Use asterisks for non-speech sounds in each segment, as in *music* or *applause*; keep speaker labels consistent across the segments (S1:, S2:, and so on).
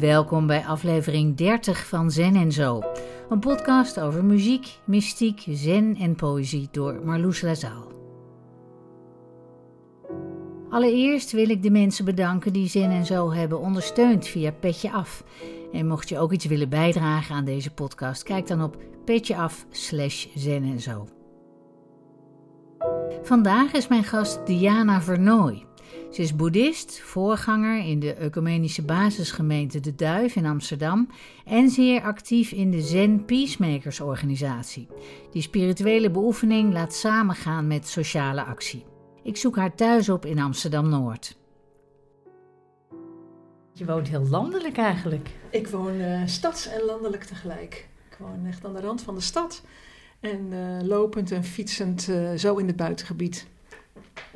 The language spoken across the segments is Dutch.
S1: Welkom bij aflevering 30 van Zen en Zo. Een podcast over muziek, mystiek, zen en poëzie door Marloes Lazaal. Allereerst wil ik de mensen bedanken die Zen en Zo hebben ondersteund via Petje Af. En mocht je ook iets willen bijdragen aan deze podcast, kijk dan op petjeaf slash zen en zo. Vandaag is mijn gast Diana Vernooy. Ze is boeddhist, voorganger in de ecumenische basisgemeente De Duif in Amsterdam en zeer actief in de Zen Peacemakers organisatie. Die spirituele beoefening laat samengaan met sociale actie. Ik zoek haar thuis op in Amsterdam Noord. Je woont heel landelijk eigenlijk.
S2: Ik woon uh, stads- en landelijk tegelijk. Ik woon echt aan de rand van de stad. En uh, lopend en fietsend uh, zo in het buitengebied.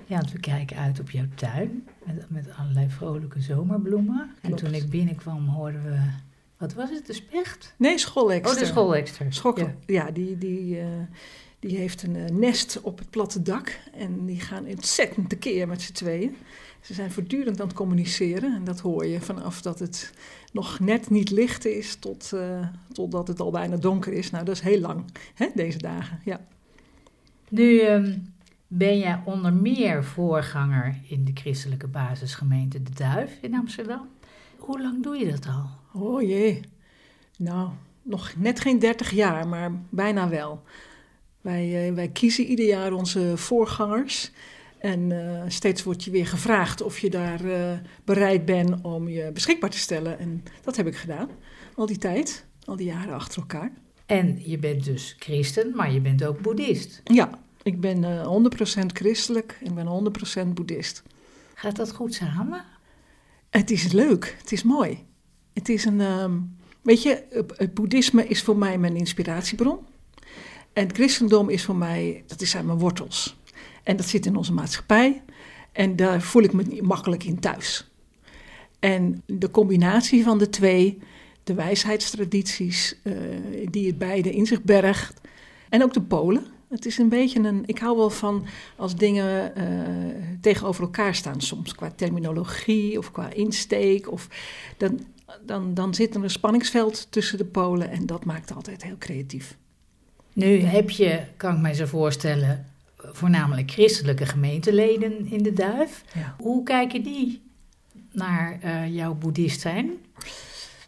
S1: Ja, want we kijken uit op jouw tuin met, met allerlei vrolijke zomerbloemen. Klopt. En toen ik binnenkwam hoorden we, wat was het, de specht?
S2: Nee, schoolekster.
S1: Oh, de schoolekster.
S2: Ja. ja, die, die, uh, die heeft een uh, nest op het platte dak. En die gaan ontzettend tekeer met z'n tweeën. Ze zijn voortdurend aan het communiceren. En dat hoor je vanaf dat het nog net niet licht is tot, uh, totdat het al bijna donker is. Nou, dat is heel lang, hè, deze dagen, ja.
S1: Nu um, ben jij onder meer voorganger in de christelijke basisgemeente De Duif in Amsterdam. Hoe lang doe je dat al?
S2: Oh jee, nou, nog net geen 30 jaar, maar bijna wel. Wij, uh, wij kiezen ieder jaar onze voorgangers. En uh, steeds wordt je weer gevraagd of je daar uh, bereid bent om je beschikbaar te stellen. En dat heb ik gedaan, al die tijd, al die jaren achter elkaar.
S1: En je bent dus christen, maar je bent ook boeddhist.
S2: Ja, ik ben uh, 100% christelijk en ben 100% boeddhist.
S1: Gaat dat goed samen?
S2: Het is leuk, het is mooi. Het is een, um, weet je, het boeddhisme is voor mij mijn inspiratiebron. En het christendom is voor mij, dat zijn mijn wortels. En dat zit in onze maatschappij. En daar voel ik me makkelijk in thuis. En de combinatie van de twee, de wijsheidstradities, uh, die het beide in zich bergt. En ook de Polen. Het is een beetje een. Ik hou wel van als dingen uh, tegenover elkaar staan, soms qua terminologie of qua insteek. Of dan, dan, dan zit er een spanningsveld tussen de Polen en dat maakt altijd heel creatief.
S1: Nu heb je, kan ik mij zo voorstellen, voornamelijk christelijke gemeenteleden in de Duif.
S2: Ja.
S1: Hoe kijken die naar uh, jouw boeddhist zijn?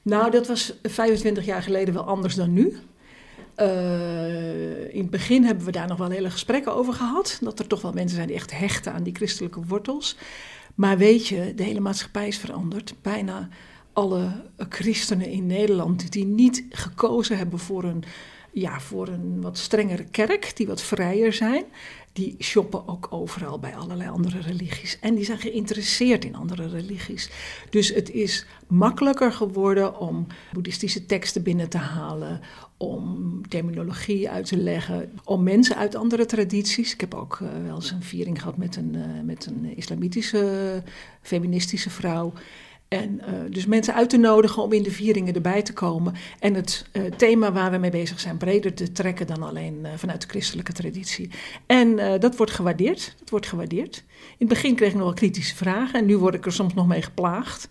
S2: Nou, dat was 25 jaar geleden wel anders dan nu. Uh, in het begin hebben we daar nog wel hele gesprekken over gehad. Dat er toch wel mensen zijn die echt hechten aan die christelijke wortels. Maar weet je, de hele maatschappij is veranderd. Bijna alle christenen in Nederland die niet gekozen hebben voor een ja, voor een wat strengere kerk, die wat vrijer zijn. Die shoppen ook overal bij allerlei andere religies. En die zijn geïnteresseerd in andere religies. Dus het is makkelijker geworden om boeddhistische teksten binnen te halen. Om terminologie uit te leggen. Om mensen uit andere tradities. Ik heb ook uh, wel eens een viering gehad met een, uh, met een islamitische feministische vrouw. En uh, dus mensen uit te nodigen om in de vieringen erbij te komen. En het uh, thema waar we mee bezig zijn breder te trekken dan alleen uh, vanuit de christelijke traditie. En dat wordt gewaardeerd. Dat wordt gewaardeerd. In het begin kreeg ik nog wel kritische vragen en nu word ik er soms nog mee geplaagd.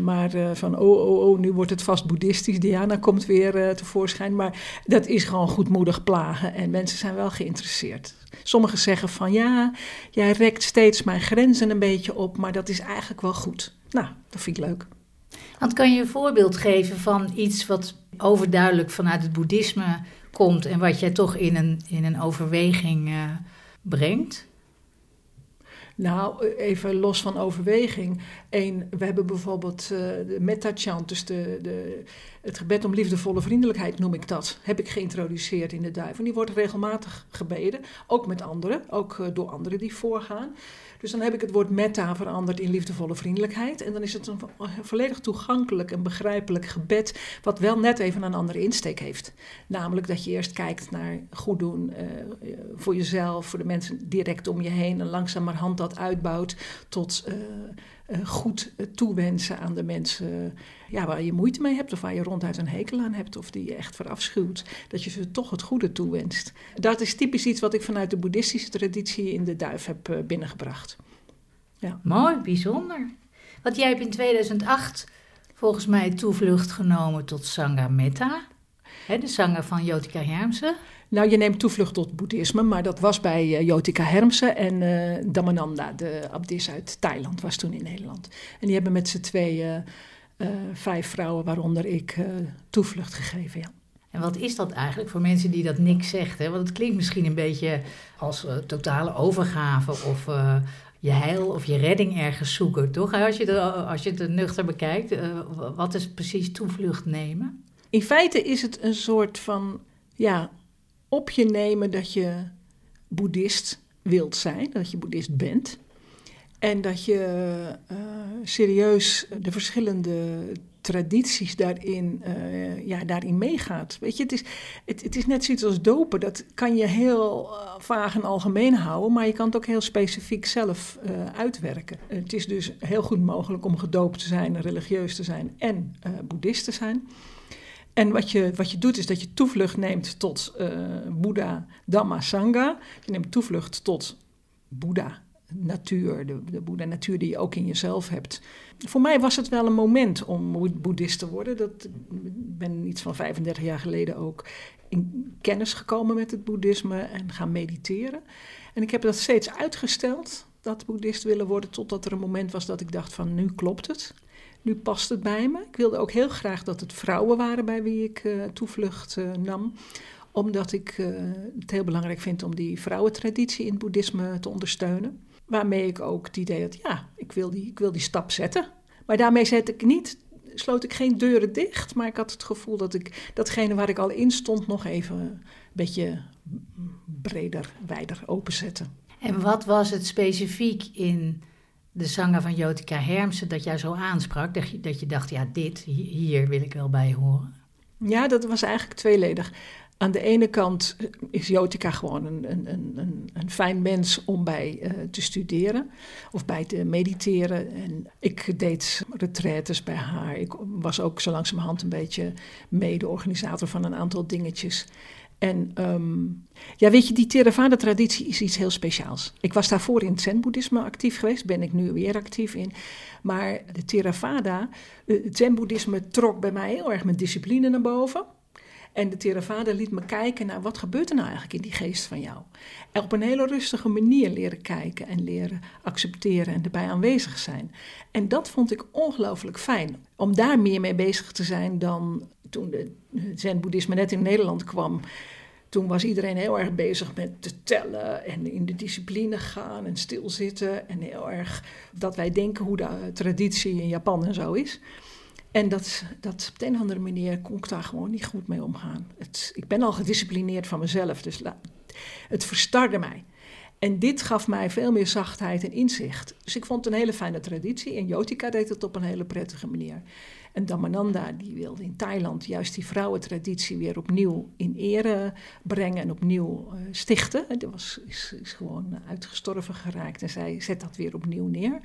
S2: Maar van oh, oh, oh, nu wordt het vast boeddhistisch. Diana komt weer tevoorschijn. Maar dat is gewoon goedmoedig plagen. En mensen zijn wel geïnteresseerd. Sommigen zeggen van ja, jij rekt steeds mijn grenzen een beetje op. Maar dat is eigenlijk wel goed. Nou, dat vind ik leuk.
S1: Want kan je een voorbeeld geven van iets wat overduidelijk vanuit het boeddhisme komt en wat jij toch in een, in een overweging brengt?
S2: Nou, even los van overweging. Eén, we hebben bijvoorbeeld uh, de metta-chant, dus de, de, het gebed om liefdevolle vriendelijkheid noem ik dat. Heb ik geïntroduceerd in de duif. En die wordt regelmatig gebeden, ook met anderen, ook uh, door anderen die voorgaan. Dus dan heb ik het woord metta veranderd in liefdevolle vriendelijkheid. En dan is het een volledig toegankelijk en begrijpelijk gebed, wat wel net even een andere insteek heeft. Namelijk dat je eerst kijkt naar goed doen uh, voor jezelf, voor de mensen direct om je heen en langzamerhand dat uitbouwt tot uh, goed toewensen aan de mensen ja, waar je moeite mee hebt of waar je ronduit een hekel aan hebt of die je echt verafschuwt, dat je ze toch het goede toewenst. Dat is typisch iets wat ik vanuit de boeddhistische traditie in de duif heb binnengebracht.
S1: Ja. Mooi, bijzonder. Want jij hebt in 2008 volgens mij toevlucht genomen tot Sangha Metta, hè, de Sangha van Jotika Hermsen.
S2: Nou, je neemt toevlucht tot boeddhisme, maar dat was bij uh, Jotika Hermsen en uh, Damananda, de abdis uit Thailand, was toen in Nederland. En die hebben met z'n tweeën uh, vijf vrouwen, waaronder ik, toevlucht gegeven, ja.
S1: En wat is dat eigenlijk voor mensen die dat niks zegt? Hè? Want het klinkt misschien een beetje als totale overgave of je heil of je redding ergens zoeken, toch? Als je, het, als je het nuchter bekijkt, wat is precies toevlucht nemen?
S2: In feite is het een soort van ja, op je nemen dat je boeddhist wilt zijn, dat je boeddhist bent. En dat je uh, serieus de verschillende tradities daarin, uh, ja, daarin meegaat. Weet je, het is, het, het, is net zoiets als dopen. Dat kan je heel uh, vaag en algemeen houden, maar je kan het ook heel specifiek zelf uitwerken. Het is dus heel goed mogelijk om gedoopt te zijn, religieus te zijn en boeddhist te zijn. En wat je, wat je doet is dat je toevlucht neemt tot uh, Boeddha, Dhamma, Sangha. Je neemt toevlucht tot Boeddha, natuur, de, de Boeddha-natuur die je ook in jezelf hebt. Voor mij was het wel een moment om boeddhist te worden. Dat, ik ben iets van 35 jaar geleden ook in kennis gekomen met het boeddhisme en gaan mediteren. En ik heb dat steeds uitgesteld, dat boeddhist willen worden, totdat er een moment was dat ik dacht van nu klopt het. Nu past het bij me. Ik wilde ook heel graag dat het vrouwen waren bij wie ik uh, toevlucht uh, nam omdat ik uh, het heel belangrijk vind om die vrouwentraditie in het boeddhisme te ondersteunen. Waarmee ik ook het idee had, ja, ik wil die, ik wil die stap zetten. Maar daarmee zet ik niet, sloot ik geen deuren dicht, maar ik had het gevoel dat ik datgene waar ik al in stond nog even een beetje breder, wijder openzette.
S1: En wat was het specifiek in de zanger van Jotica Hermsen dat jij zo aansprak? Dat je, dat je dacht, ja, dit, hier wil ik wel bij horen.
S2: Ja, dat was eigenlijk tweeledig. Aan de ene kant is Jotica gewoon een, een, een, een fijn mens om bij uh, te studeren of bij te mediteren. En ik deed retraites bij haar. Ik was ook zo langzamerhand een beetje mede-organisator van een aantal dingetjes. En um, ja, weet je, die Theravada-traditie is iets heel speciaals. Ik was daarvoor in het Zen-boeddhisme actief geweest, ben ik nu weer actief in. Maar de Theravada, het Zen-boeddhisme trok bij mij heel erg mijn discipline naar boven. En de Theravada liet me kijken naar wat gebeurt er nou eigenlijk in die geest van jou. En op een hele rustige manier leren kijken en leren accepteren en erbij aanwezig zijn. En dat vond ik ongelooflijk fijn. Om daar meer mee bezig te zijn dan toen de Zen-boeddhisme net in Nederland kwam. Toen was iedereen heel erg bezig met te tellen en in de discipline gaan en stilzitten. En heel erg dat wij denken hoe de traditie in Japan en zo is. En dat, dat op de een of andere manier kon ik daar gewoon niet goed mee omgaan. Het, ik ben al gedisciplineerd van mezelf, dus het verstarde mij. En dit gaf mij veel meer zachtheid en inzicht. Dus ik vond het een hele fijne traditie. En Jotika deed het op een hele prettige manier. En Damananda die wilde in Thailand juist die vrouwentraditie weer opnieuw in ere brengen en opnieuw uh, stichten. Dat was, is, is gewoon uitgestorven geraakt en zij zet dat weer opnieuw neer.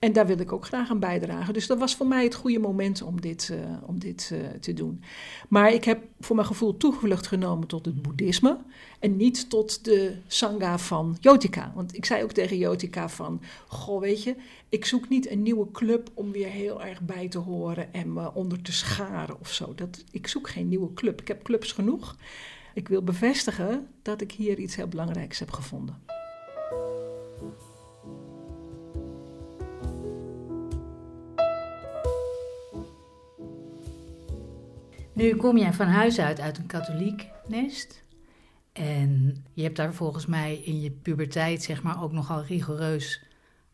S2: En daar wil ik ook graag aan bijdragen. Dus dat was voor mij het goede moment om dit, uh, om dit uh, te doen. Maar ik heb voor mijn gevoel toevlucht genomen tot het boeddhisme. En niet tot de sangha van Jotika. Want ik zei ook tegen Jotika van... Goh, weet je, ik zoek niet een nieuwe club om weer heel erg bij te horen... en me onder te scharen of zo. Dat, ik zoek geen nieuwe club. Ik heb clubs genoeg. Ik wil bevestigen dat ik hier iets heel belangrijks heb gevonden.
S1: Nu kom jij van huis uit uit een katholiek nest. En je hebt daar volgens mij in je puberteit zeg maar ook nogal rigoureus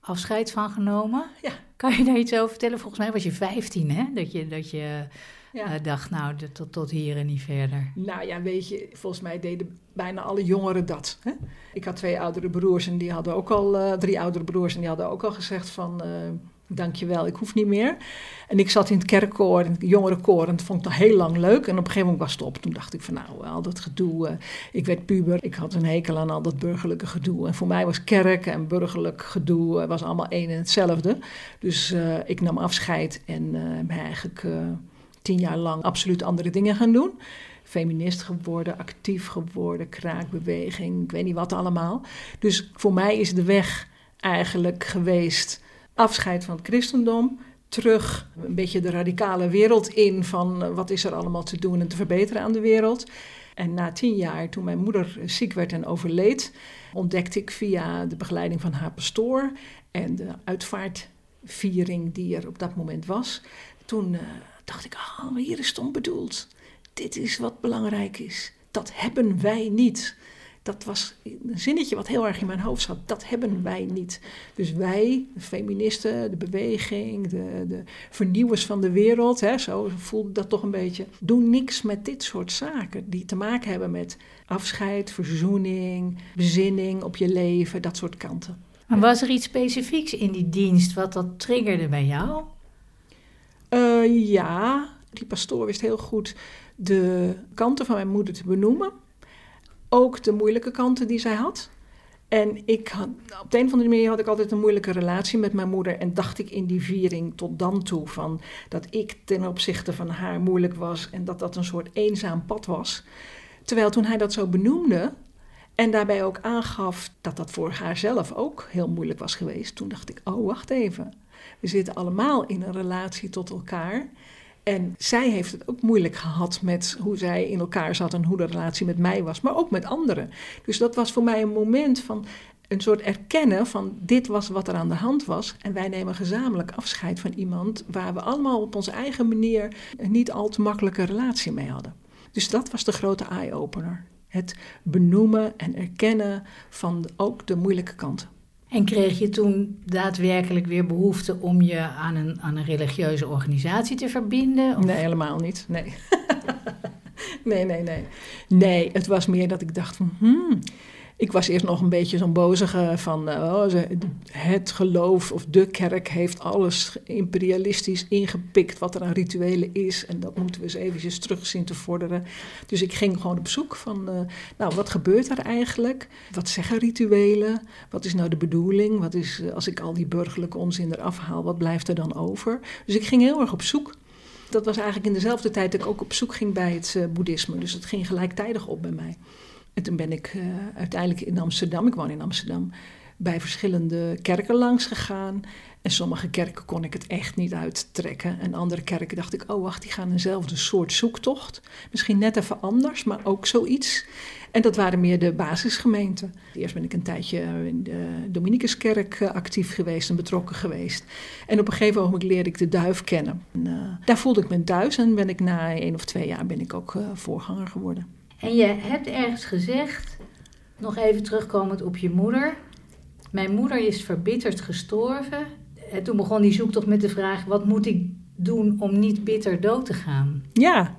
S1: afscheid van genomen.
S2: Ja.
S1: Kan je daar iets over vertellen? Volgens mij was je 15 hè? Dat je, dat je ja. uh, dacht, nou, tot, tot hier en niet verder.
S2: Nou ja, weet je, volgens mij deden bijna alle jongeren dat. Hè? Ik had twee oudere broers en die hadden ook al, uh, drie oudere broers en die hadden ook al gezegd van... Uh, dankjewel, ik hoef niet meer. En ik zat in het kerkkoor, in het jongerenkoor, en dat vond ik nog heel lang leuk. En op een gegeven moment was het op. Toen dacht ik van nou, al dat gedoe. Uh, ik werd puber, ik had een hekel aan al dat burgerlijke gedoe. En voor mij was kerk en burgerlijk gedoe uh, was allemaal één en hetzelfde. Dus uh, ik nam afscheid en ben eigenlijk tien jaar lang absoluut andere dingen gaan doen. Feminist geworden, actief geworden, kraakbeweging, ik weet niet wat allemaal. Dus voor mij is de weg eigenlijk geweest afscheid van het christendom, terug een beetje de radicale wereld in van eh, wat is er allemaal te doen en te verbeteren aan de wereld. En na tien jaar, toen mijn moeder ziek werd en overleed, ontdekte ik via de begeleiding van haar pastoor en de uitvaartviering die er op dat moment was, toen uh, dacht ik, ah, hier is het bedoeld. Dit is wat belangrijk is. Dat hebben wij niet dat was een zinnetje wat heel erg in mijn hoofd zat. Dat hebben wij niet. Dus wij, de feministen, de beweging, de, de vernieuwers van de wereld, hè, zo voelde dat toch een beetje, doen niks met dit soort zaken die te maken hebben met afscheid, verzoening, bezinning op je leven, dat soort kanten.
S1: Maar was er iets specifieks in die dienst wat dat triggerde bij jou?
S2: Uh, ja, die pastoor wist heel goed de kanten van mijn moeder te benoemen ook de moeilijke kanten die zij had. En ik had, op de een of andere manier had ik altijd een moeilijke relatie met mijn moeder. En dacht ik in die viering tot dan toe van dat ik ten opzichte van haar moeilijk was. En dat dat een soort eenzaam pad was. Terwijl toen hij dat zo benoemde en daarbij ook aangaf dat dat voor haarzelf ook heel moeilijk was geweest. Toen dacht ik, oh wacht even. We zitten allemaal in een relatie tot elkaar. En zij heeft het ook moeilijk gehad met hoe zij in elkaar zat en hoe de relatie met mij was, maar ook met anderen. Dus dat was voor mij een moment van een soort erkennen van dit was wat er aan de hand was. En wij nemen gezamenlijk afscheid van iemand waar we allemaal op onze eigen manier een niet al te makkelijke relatie mee hadden. Dus dat was de grote eye-opener. Het benoemen en erkennen van ook de moeilijke kanten.
S1: En kreeg je toen daadwerkelijk weer behoefte om je aan een, aan een religieuze organisatie te verbinden?
S2: Nee, helemaal niet. Nee. *laughs* nee, nee, nee. Nee, het was meer dat ik dacht van, hmm, ik was eerst nog een beetje zo'n bozige van eh, oh, het geloof of de kerk heeft alles imperialistisch ingepikt wat er aan rituelen is. En dat moeten we eens eventjes terug zien te vorderen. Dus ik ging gewoon op zoek van, uh, nou wat gebeurt er eigenlijk? Wat zeggen rituelen? Wat is nou de bedoeling? Wat is, eh, als ik al die burgerlijke onzin eraf haal, wat blijft er dan over? Dus ik ging heel erg op zoek. Dat was eigenlijk in dezelfde tijd dat ik ook op zoek ging bij het boeddhisme. Dus het ging gelijktijdig op bij mij. En toen ben ik uh, uiteindelijk in Amsterdam, ik woon in Amsterdam, bij verschillende kerken langs gegaan. En sommige kerken kon ik het echt niet uittrekken. En andere kerken dacht ik, oh wacht, die gaan eenzelfde soort zoektocht. Misschien net even anders, maar ook zoiets. En dat waren meer de basisgemeenten. Eerst ben ik een tijdje in de Dominicuskerk eh, actief geweest en betrokken geweest. En op een gegeven moment leerde ik de duif kennen. En, daar voelde ik me thuis en ben ik na één of twee jaar ben ik ook voorganger geworden.
S1: En je hebt ergens gezegd, nog even terugkomend op je moeder. Mijn moeder is verbitterd gestorven. En toen begon die zoektocht met de vraag: wat moet ik doen om niet bitter dood te gaan?
S2: Ja.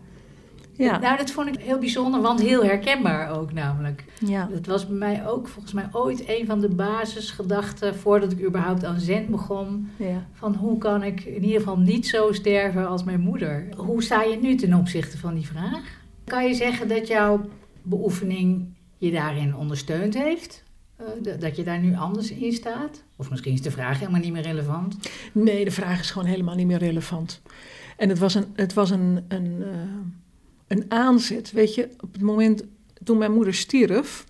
S1: Ja. Nou, dat vond ik heel bijzonder, want heel herkenbaar ook namelijk.
S2: Ja.
S1: Dat was bij mij ook volgens mij ooit een van de basisgedachten voordat ik überhaupt aan Zen begon.
S2: Ja.
S1: Van hoe kan ik in ieder geval niet zo sterven als mijn moeder? Hoe sta je nu ten opzichte van die vraag? Kan je zeggen dat jouw beoefening je daarin ondersteund heeft? Uh, dat je daar nu anders in staat? Of misschien is de vraag helemaal niet meer relevant?
S2: Nee, de vraag is gewoon helemaal niet meer relevant. En het was een, het was een, een, uh, een aanzet. Weet je, op het moment toen mijn moeder stierf,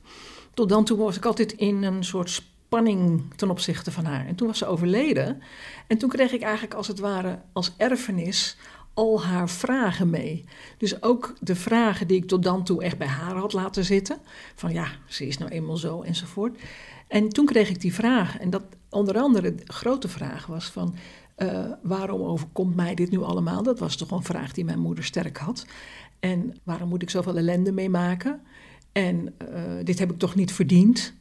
S2: tot dan toe was ik altijd in een soort spanning ten opzichte van haar. En toen was ze overleden. En toen kreeg ik eigenlijk als het ware als erfenis al haar vragen mee. Dus ook de vragen die ik tot dan toe echt bij haar had laten zitten. Van ja, ze is nou eenmaal zo enzovoort. En toen kreeg ik die vraag. En dat onder andere de grote vraag was van... Uh, waarom overkomt mij dit nu allemaal? Dat was toch een vraag die mijn moeder sterk had. En waarom moet ik zoveel ellende meemaken? En uh, dit heb ik toch niet verdiend?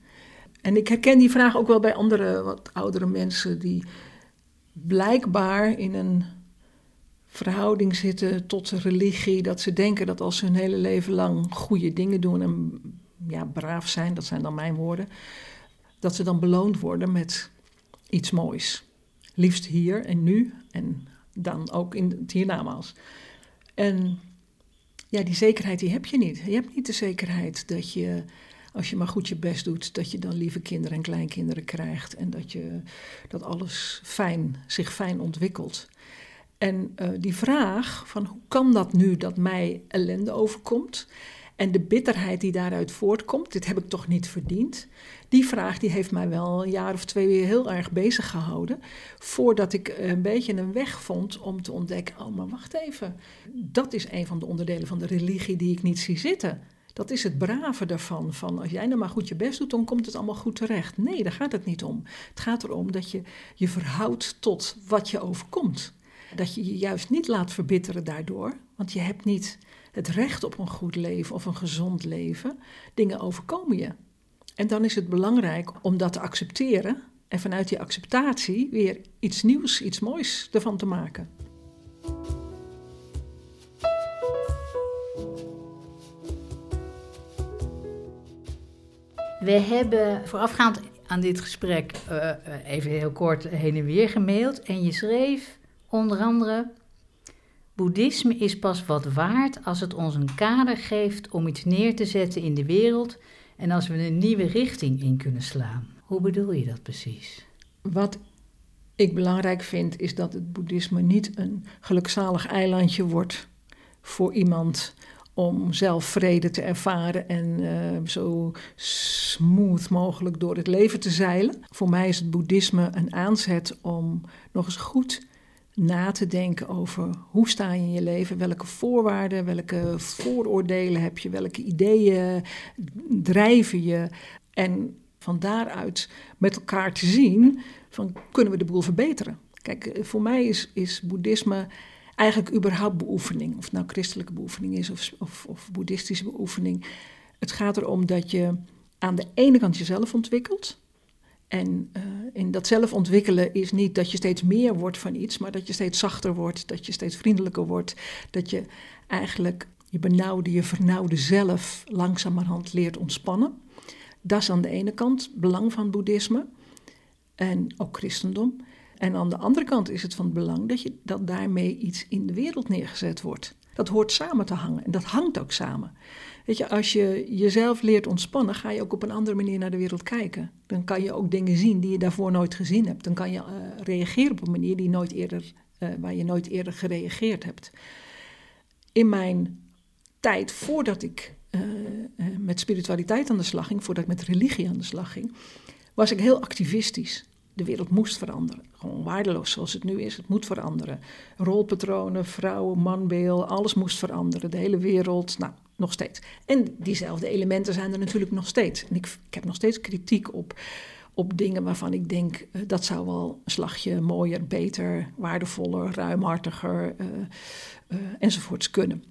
S2: En ik herken die vraag ook wel bij andere wat oudere mensen... die blijkbaar in een verhouding zitten tot religie. Dat ze denken dat als ze hun hele leven lang goede dingen doen en ja, braaf zijn, dat zijn dan mijn woorden, dat ze dan beloond worden met iets moois. Liefst hier en nu en dan ook in het hiernamaals. En ja, die zekerheid die heb je niet. Je hebt niet de zekerheid dat je, als je maar goed je best doet, dat je dan lieve kinderen en kleinkinderen krijgt en dat, je, dat alles fijn, zich fijn ontwikkelt. En uh, die vraag van hoe kan dat nu dat mij ellende overkomt? En de bitterheid die daaruit voortkomt, dit heb ik toch niet verdiend. Die vraag die heeft mij wel een jaar of twee weer heel erg bezig gehouden. Voordat ik een beetje een weg vond om te ontdekken: oh, maar wacht even. Dat is een van de onderdelen van de religie die ik niet zie zitten. Dat is het brave daarvan. Van als jij nou maar goed je best doet, dan komt het allemaal goed terecht. Nee, daar gaat het niet om. Het gaat erom dat je je verhoudt tot wat je overkomt. Dat je je juist niet laat verbitteren daardoor. Want je hebt niet het recht op een goed leven of een gezond leven. Dingen overkomen je. En dan is het belangrijk om dat te accepteren. En vanuit die acceptatie weer iets nieuws, iets moois ervan te maken.
S1: We hebben voorafgaand aan dit gesprek uh, even heel kort heen en weer gemaild. En je schreef onder andere: Boeddhisme is pas wat waard als het ons een kader geeft om iets neer te zetten in de wereld en als we een nieuwe richting in kunnen slaan. Hoe bedoel je dat precies?
S2: Wat ik belangrijk vind, is dat het boeddhisme niet een gelukzalig eilandje wordt voor iemand om zelf vrede te ervaren en uh, zo smooth mogelijk door het leven te zeilen. Voor mij is het boeddhisme een aanzet om nog eens goed na te denken over hoe sta je in je leven, welke voorwaarden, welke vooroordelen heb je, welke ideeën drijven je. En van daaruit met elkaar te zien van kunnen we de boel verbeteren. Kijk, voor mij is, is boeddhisme eigenlijk überhaupt beoefening. Of het nou christelijke beoefening is of, of, of boeddhistische beoefening. Het gaat erom dat je aan de ene kant jezelf ontwikkelt. En uh, in dat zelf ontwikkelen is niet dat je steeds meer wordt van iets, maar dat je steeds zachter wordt, dat je steeds vriendelijker wordt, dat je eigenlijk je benauwde, je vernauwde zelf langzamerhand leert ontspannen. Dat is aan de ene kant belang van boeddhisme en ook christendom. En aan de andere kant is het van belang dat, je, dat daarmee iets in de wereld neergezet wordt. Dat hoort samen te hangen en dat hangt ook samen. Weet je, als je jezelf leert ontspannen, ga je ook op een andere manier naar de wereld kijken. Dan kan je ook dingen zien die je daarvoor nooit gezien hebt. Dan kan je uh, reageren op een manier die nooit eerder, uh, waar je nooit eerder gereageerd hebt. In mijn tijd voordat ik uh, met spiritualiteit aan de slag ging, voordat ik met religie aan de slag ging, was ik heel activistisch de wereld moest veranderen. Gewoon waardeloos zoals het nu is. Het moet veranderen. Rolpatronen, vrouwen, manbeeld, alles moest veranderen. De hele wereld, nou, nog steeds. En diezelfde elementen zijn er natuurlijk nog steeds. En ik, ik heb nog steeds kritiek op, op dingen waarvan ik denk... Uh, dat zou wel een slagje mooier, beter, waardevoller, ruimhartiger uh, enzovoorts kunnen.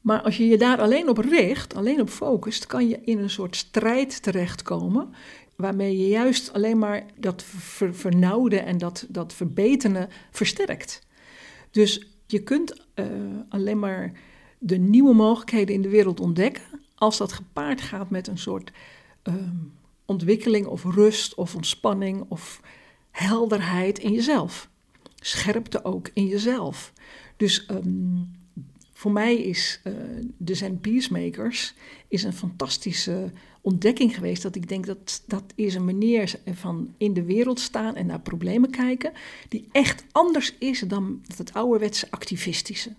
S2: Maar als je je daar alleen op richt, alleen op focust, kan je in een soort strijd terechtkomen waarmee je juist alleen maar dat ver, vernauwde en dat, dat verbeteren versterkt. Dus je kunt alleen maar de nieuwe mogelijkheden in de wereld ontdekken als dat gepaard gaat met een soort uh, ontwikkeling of rust of ontspanning of helderheid in jezelf. Scherpte ook in jezelf. Dus um, voor mij is uh, de Zen Peacemakers is een fantastische ontdekking geweest. Dat ik denk dat dat is een manier van in de wereld staan en naar problemen kijken. Die echt anders is dan het ouderwetse activistische.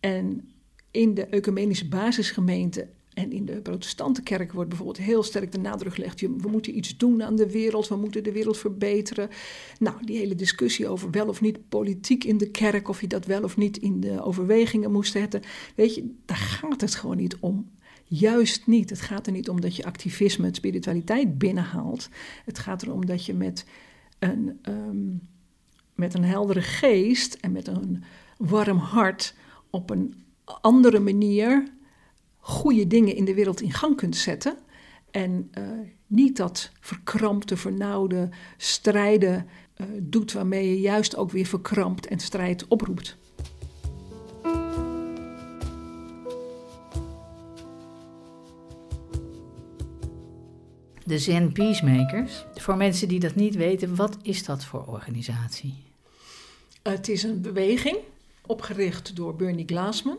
S2: En in de ecumenische basisgemeente en in de protestantenkerk wordt bijvoorbeeld heel sterk de nadruk gelegd: we moeten iets doen aan de wereld, we moeten de wereld verbeteren. Nou, die hele discussie over wel of niet politiek in de kerk, of je dat wel of niet in de overwegingen moest zetten. Weet je, daar gaat het gewoon niet om. Juist niet. Het gaat er niet om dat je activisme, het spiritualiteit binnenhaalt. Het gaat erom dat je met een, um, met een heldere geest en met een warm hart op een andere manier goede dingen in de wereld in gang kunt zetten. En uh, niet dat verkrampte, vernauwde strijden uh, doet waarmee je juist ook weer verkrampt en strijd oproept.
S1: De Zen Peacemakers. Voor mensen die dat niet weten, wat is dat voor organisatie?
S2: Het is een beweging opgericht door Bernie Glassman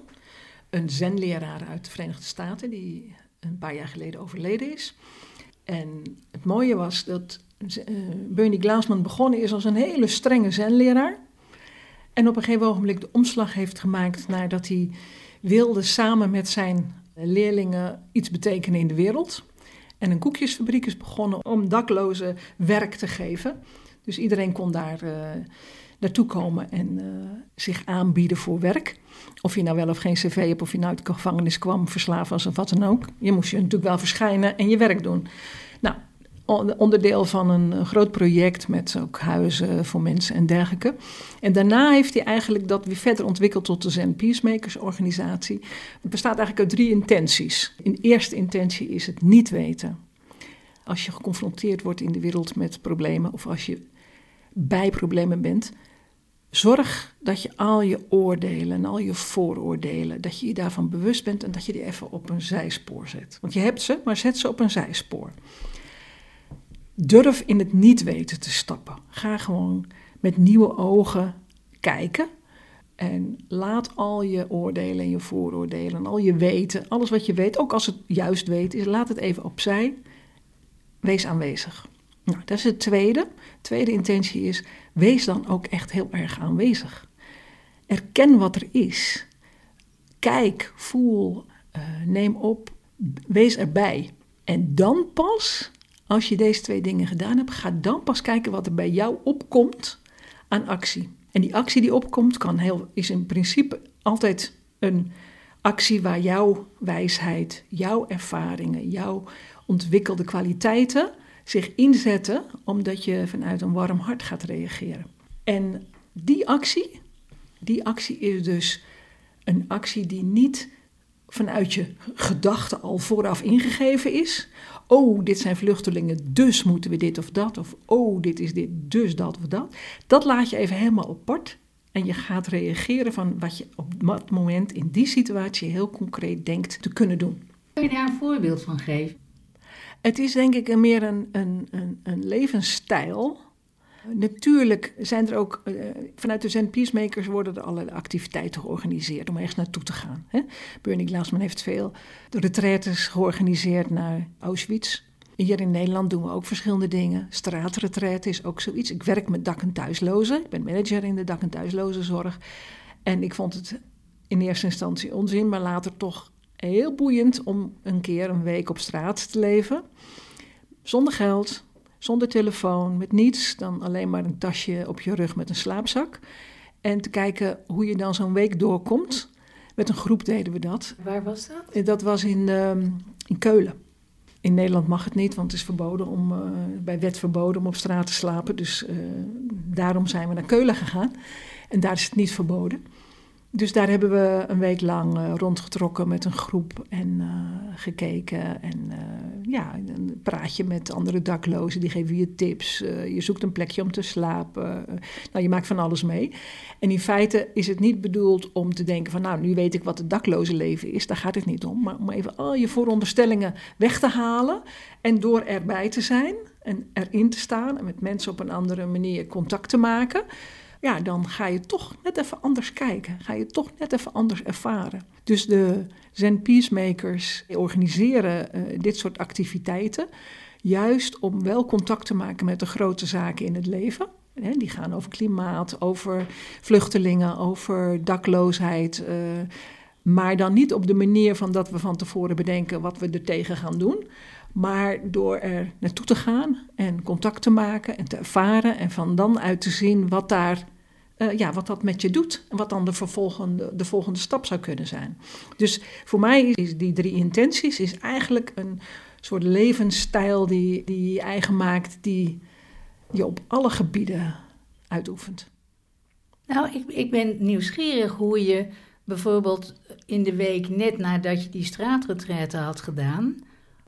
S2: een zenleraar uit de Verenigde Staten, die een paar jaar geleden overleden is. En het mooie was dat uh, Bernie Glassman begonnen is als een hele strenge zenleraar. En op een gegeven ogenblik de omslag heeft gemaakt nadat hij wilde samen met zijn leerlingen iets betekenen in de wereld. En een koekjesfabriek is begonnen om daklozen werk te geven. Dus iedereen kon daar uh, naartoe komen en uh, zich aanbieden voor werk. Of je nou wel of geen cv hebt, of je nou uit de gevangenis kwam, verslaafd was of wat dan ook. Je moest je natuurlijk wel verschijnen en je werk doen. Nou, onderdeel van een groot project met ook huizen voor mensen en dergelijke. En daarna heeft hij eigenlijk dat weer verder ontwikkeld tot de Zen Peacemakers organisatie. Het bestaat eigenlijk uit drie intenties. In eerste intentie is het niet weten. Als je geconfronteerd wordt in de wereld met problemen of als je bij problemen bent, zorg dat je al je oordelen en al je vooroordelen, dat je je daarvan bewust bent en dat je die even op een zijspoor zet. Want je hebt ze, maar zet ze op een zijspoor. Durf in het niet weten te stappen. Ga gewoon met nieuwe ogen kijken. En laat al je oordelen en je vooroordelen en al je weten, alles wat je weet, ook als het juist weet is, laat het even opzij. Wees aanwezig. Nou, dat is het tweede. Tweede intentie is, wees dan ook echt heel erg aanwezig. Erken wat er is. Kijk, voel, uh, neem op, wees erbij. En dan pas als je deze twee dingen gedaan hebt, ga dan pas kijken wat er bij jou opkomt aan actie. En die actie die opkomt kan heel, is in principe altijd een actie waar jouw wijsheid, jouw ervaringen, jouw ontwikkelde kwaliteiten zich inzetten, omdat je vanuit een warm hart gaat reageren. En die actie, die actie is dus een actie die niet vanuit je gedachten al vooraf ingegeven is, oh, dit zijn vluchtelingen, dus moeten we dit of dat. Of oh, dit is dit, dus dat of dat. Dat laat je even helemaal apart. En je gaat reageren van wat je op dat moment in die situatie heel concreet denkt te kunnen doen.
S1: Kun je daar een voorbeeld van geven?
S2: Het is denk ik meer een, een, een, een levensstijl Natuurlijk zijn er ook, uh, vanuit de Zen Peacemakers worden er allerlei activiteiten georganiseerd om ergens naartoe te gaan. Bernie Glassman heeft veel de retraites georganiseerd naar Auschwitz. Hier in Nederland doen we ook verschillende dingen. Straatretreat is ook zoiets. Ik werk met dak- en thuislozen. Ik ben manager in de dak- en thuislozenzorg. En ik vond het in eerste instantie onzin, maar later toch heel boeiend om een keer een week op straat te leven. Zonder geld, zonder telefoon, met niets, dan alleen maar een tasje op je rug met een slaapzak. En te kijken hoe je dan zo'n week doorkomt. Met een groep deden we dat.
S1: Waar was dat?
S2: Eh, dat was in, uh, in Keulen. In Nederland mag het niet, want het is verboden om, uh, bij wet verboden om op straat te slapen. Dus uh, daarom zijn we naar Keulen gegaan. En daar is het niet verboden. Dus daar hebben we een week lang uh, rondgetrokken met een groep en uh, gekeken. En uh, ja, een praatje met andere daklozen, die geven je tips. je zoekt een plekje om te slapen. nou, je maakt van alles mee. En in feite is het niet bedoeld om te denken van... nou, nu weet ik wat het dakloze leven is. Daar gaat het niet om. Maar om even al je vooronderstellingen weg te halen. En door erbij te zijn en erin te staan... en met mensen op een andere manier contact te maken ja, dan ga je toch net even anders kijken. Ga je toch net even anders ervaren. Dus de Zen Peacemakers organiseren uh, dit soort activiteiten. Juist om wel contact te maken met de grote zaken in het leven. die gaan over klimaat, over vluchtelingen, over dakloosheid. Uh, maar dan niet op de manier van dat we van tevoren bedenken wat we er tegen gaan doen. Maar door er naartoe te gaan en contact te maken en te ervaren en van dan uit te zien wat, daar, uh, ja, wat dat met je doet. En wat dan de, vervolgende, de volgende stap zou kunnen zijn. Dus voor mij is die drie intenties is eigenlijk een soort levensstijl die, die je eigen maakt, die je op alle gebieden uitoefent.
S1: Nou, ik, ik ben nieuwsgierig hoe je bijvoorbeeld in de week net nadat je die straatretraite had gedaan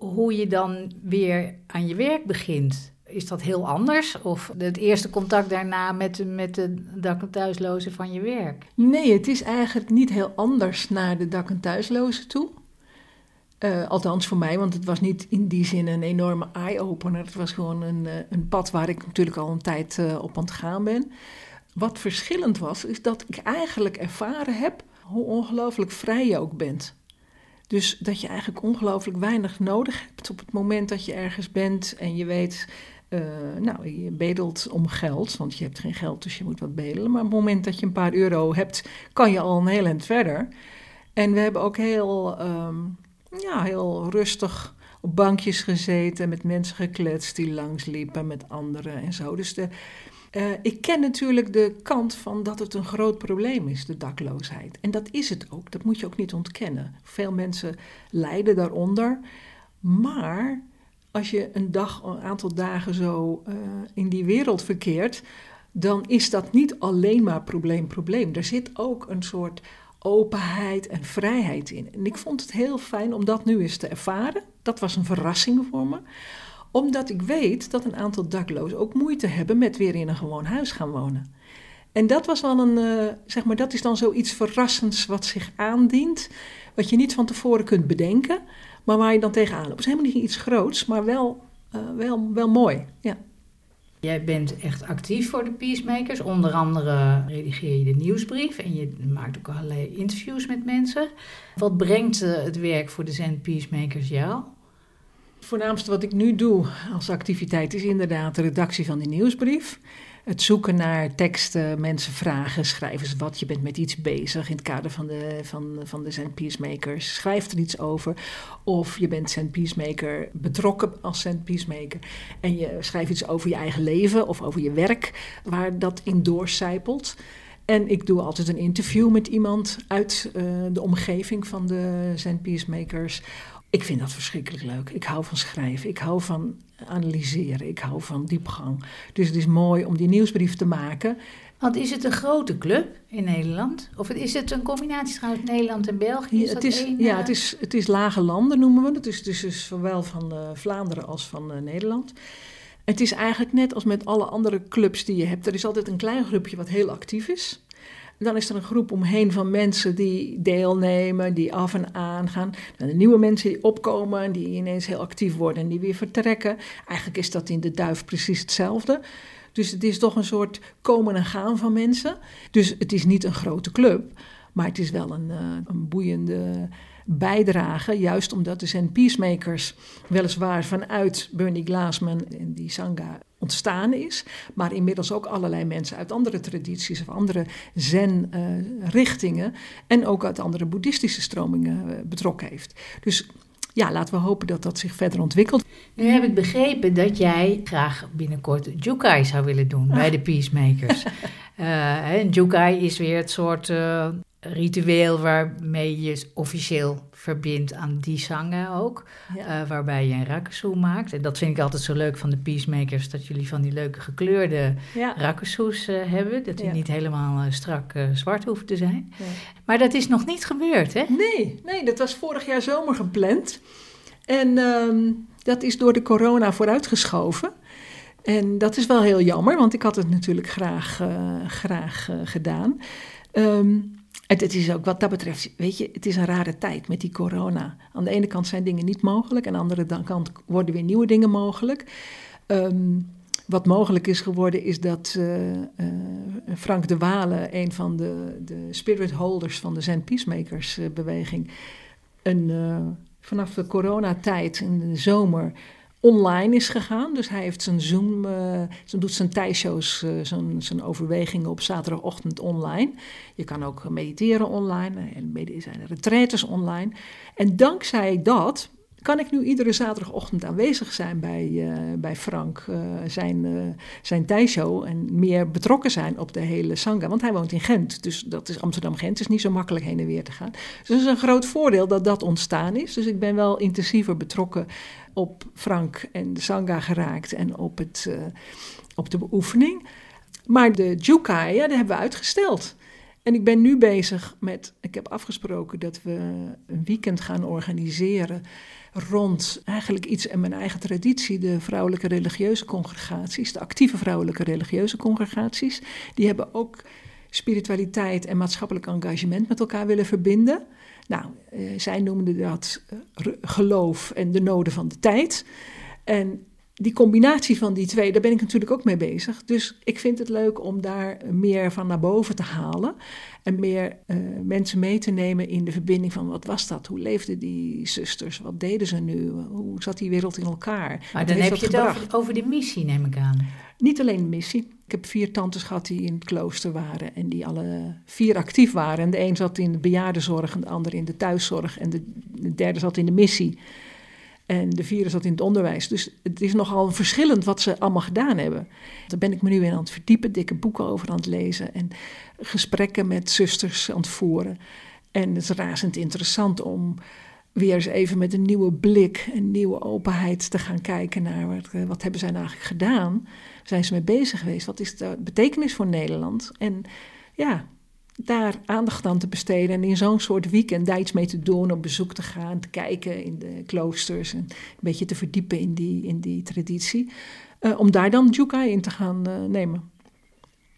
S1: hoe je dan weer aan je werk begint. Is dat heel anders? Of het eerste contact daarna met, met de dak- en thuislozen van je werk?
S2: Nee, het is eigenlijk niet heel anders naar de dak- en thuislozen toe. Uh, althans voor mij, want het was niet in die zin een enorme eye-opener. Het was gewoon een, uh, een pad waar ik natuurlijk al een tijd uh, op aan het gaan ben. Wat verschillend was, is dat ik eigenlijk ervaren heb hoe ongelooflijk vrij je ook bent. Dus dat je eigenlijk ongelooflijk weinig nodig hebt op het moment dat je ergens bent en je weet, uh, nou, je bedelt om geld, want je hebt geen geld, dus je moet wat bedelen. Maar op het moment dat je een paar euro hebt, kan je al een heel eind verder. En we hebben ook heel, ehm, ja, heel rustig op bankjes gezeten, met mensen gekletst die langsliepen met anderen en zo. Dus de, uh, ik ken natuurlijk de kant van dat het een groot probleem is, de dakloosheid. En dat is het ook, dat moet je ook niet ontkennen. Veel mensen lijden daaronder. Maar als je een dag, een aantal dagen zo uh, in die wereld verkeert, dan is dat niet alleen maar probleem, probleem. Er zit ook een soort openheid en vrijheid in. En ik vond het heel fijn om dat nu eens te ervaren. Dat was een verrassing voor me omdat ik weet dat een aantal daklozen ook moeite hebben met weer in een gewoon huis gaan wonen. En dat was wel een, uh, zeg maar, dat is dan zoiets verrassends wat zich aandient. Wat je niet van tevoren kunt bedenken, maar waar je dan tegenaan loopt. Het is helemaal niet iets groots, maar wel, uh, wel, wel mooi. Ja.
S1: Jij bent echt actief voor de Peacemakers. Onder andere redigeer je de nieuwsbrief en je maakt ook allerlei interviews met mensen. Wat brengt uh, het werk voor de Zen Peacemakers jou?
S2: Het voornaamste wat ik nu doe als activiteit is inderdaad de redactie van die nieuwsbrief. Het zoeken naar teksten, mensen vragen, schrijf eens wat. Je bent met iets bezig in het kader van de, van, van de Zen Peacemakers. Schrijf er iets over. Of je bent Zen Peacemaker, betrokken als Zen Peacemaker. En je schrijft iets over je eigen leven of over je werk, waar dat in doorcijpelt. En ik doe altijd een interview met iemand uit uh, de omgeving van de Zen Peacemakers ik vind dat verschrikkelijk leuk. Ik hou van schrijven. Ik hou van analyseren. Ik hou van diepgang. Dus het is mooi om die nieuwsbrief te maken.
S1: Want is het een grote club in Nederland? Of is het een combinatie trouwens Nederland en België?
S2: Is ja, het is, ja, eh, het is, het is lage landen noemen we het. Het is dus zowel van uh, Vlaanderen als van uh, Nederland. Het is eigenlijk net als met alle andere clubs die je hebt. Er is altijd een klein groepje wat heel actief is. Dan is er een groep omheen van mensen die deelnemen, die af en aan gaan. Dan de nieuwe mensen die opkomen, die ineens heel actief worden en die weer vertrekken. Eigenlijk is dat in de duif precies hetzelfde. Dus het is toch een soort komen en gaan van mensen. Dus het is niet een grote club, maar het is wel een, uh, een boeiende bijdrage. Juist omdat de Zen Peacemakers weliswaar vanuit Bernie Glassman en die Sangha ontstaan is, maar inmiddels ook allerlei mensen uit andere tradities of andere zen-richtingen en ook uit andere boeddhistische stromingen uh, betrokken heeft. Dus ja, laten we hopen dat dat zich verder ontwikkelt.
S1: Nu heb ik begrepen dat jij graag binnenkort Jukai zou willen doen bij de Peacemakers. *laughs* uh, Jukai is weer het soort ritueel waarmee je officieel verbindt aan die zangen ook. Ja. Uh, waarbij je een rakusu maakt. En dat vind ik altijd zo leuk van de Peacemakers. Dat jullie van die leuke gekleurde ja. rakusus uh, hebben. Dat die ja. niet helemaal uh, strak zwart hoeven te zijn. Maar dat is nog niet gebeurd, hè?
S2: Nee, nee dat was vorig jaar zomer gepland. En um, dat is door de corona vooruitgeschoven. En dat is wel heel jammer, want ik had het natuurlijk graag, graag gedaan. Um, het is ook wat dat betreft, weet je, het is een rare tijd met die corona. Aan de ene kant zijn dingen niet mogelijk, aan de andere kant worden weer nieuwe dingen mogelijk. Um, wat mogelijk is geworden is dat uh, uh, Frank de Walen, een van de, de spirit holders van de Zen Peacemakers uh, beweging, een, vanaf de coronatijd in de zomer online is gegaan. Dus hij heeft zijn Zoom, uh, doet zijn tijdshows, uh, zijn, zijn overwegingen op zaterdagochtend online. Je kan ook mediteren online en zijn er retraites online. En dankzij dat kan ik nu iedere zaterdagochtend aanwezig zijn bij, uh, bij Frank, uh, zijn, uh, zijn tijdshow en meer betrokken zijn op de hele Sangha. Want hij woont in Gent, dus dat is Amsterdam-Gent, is niet zo makkelijk heen en weer te gaan. Dus het is een groot voordeel dat dat ontstaan is. Dus ik ben wel intensiever betrokken op Frank en de Sangha geraakt en op, het, op de beoefening. Maar de Jukai, ja, die hebben we uitgesteld. En ik ben nu bezig met, ik heb afgesproken dat we een weekend gaan organiseren rond eigenlijk iets in mijn eigen traditie, de vrouwelijke religieuze congregaties, de actieve vrouwelijke religieuze congregaties. Die hebben ook spiritualiteit en maatschappelijk engagement met elkaar willen verbinden. Nou, eh, zij noemden dat eh, geloof en de noden van de tijd. En die combinatie van die twee, daar ben ik natuurlijk ook mee bezig. Dus ik vind het leuk om daar meer van naar boven te halen. En meer uh, mensen mee te nemen in de verbinding van wat was dat? Hoe leefden die zusters? Wat deden ze nu? Hoe zat die wereld in elkaar?
S1: Maar dan heb je het over, over, de missie, neem ik aan.
S2: Niet alleen de missie. Ik heb vier tantes gehad die in het klooster waren en die alle vier actief waren. En de een zat in de bejaardenzorg en de ander in de thuiszorg en de, de derde zat in de missie. En de vierde zat in het onderwijs. Dus het is nogal verschillend wat ze allemaal gedaan hebben. Daar ben ik me nu in aan het verdiepen, dikke boeken over aan het lezen en gesprekken met zusters aan het voeren. En het is razend interessant om weer eens even met een nieuwe blik, een nieuwe openheid te gaan kijken naar wat, eh, wat hebben zij nou eigenlijk gedaan. Zijn ze mee bezig geweest? Wat is de betekenis voor Nederland? En ja, daar aandacht aan te besteden en in zo'n soort weekend daar iets mee te doen, op bezoek te gaan, te kijken in de kloosters en een beetje te verdiepen in die, in die traditie. Uh, om daar dan Jukai in te gaan uh, nemen.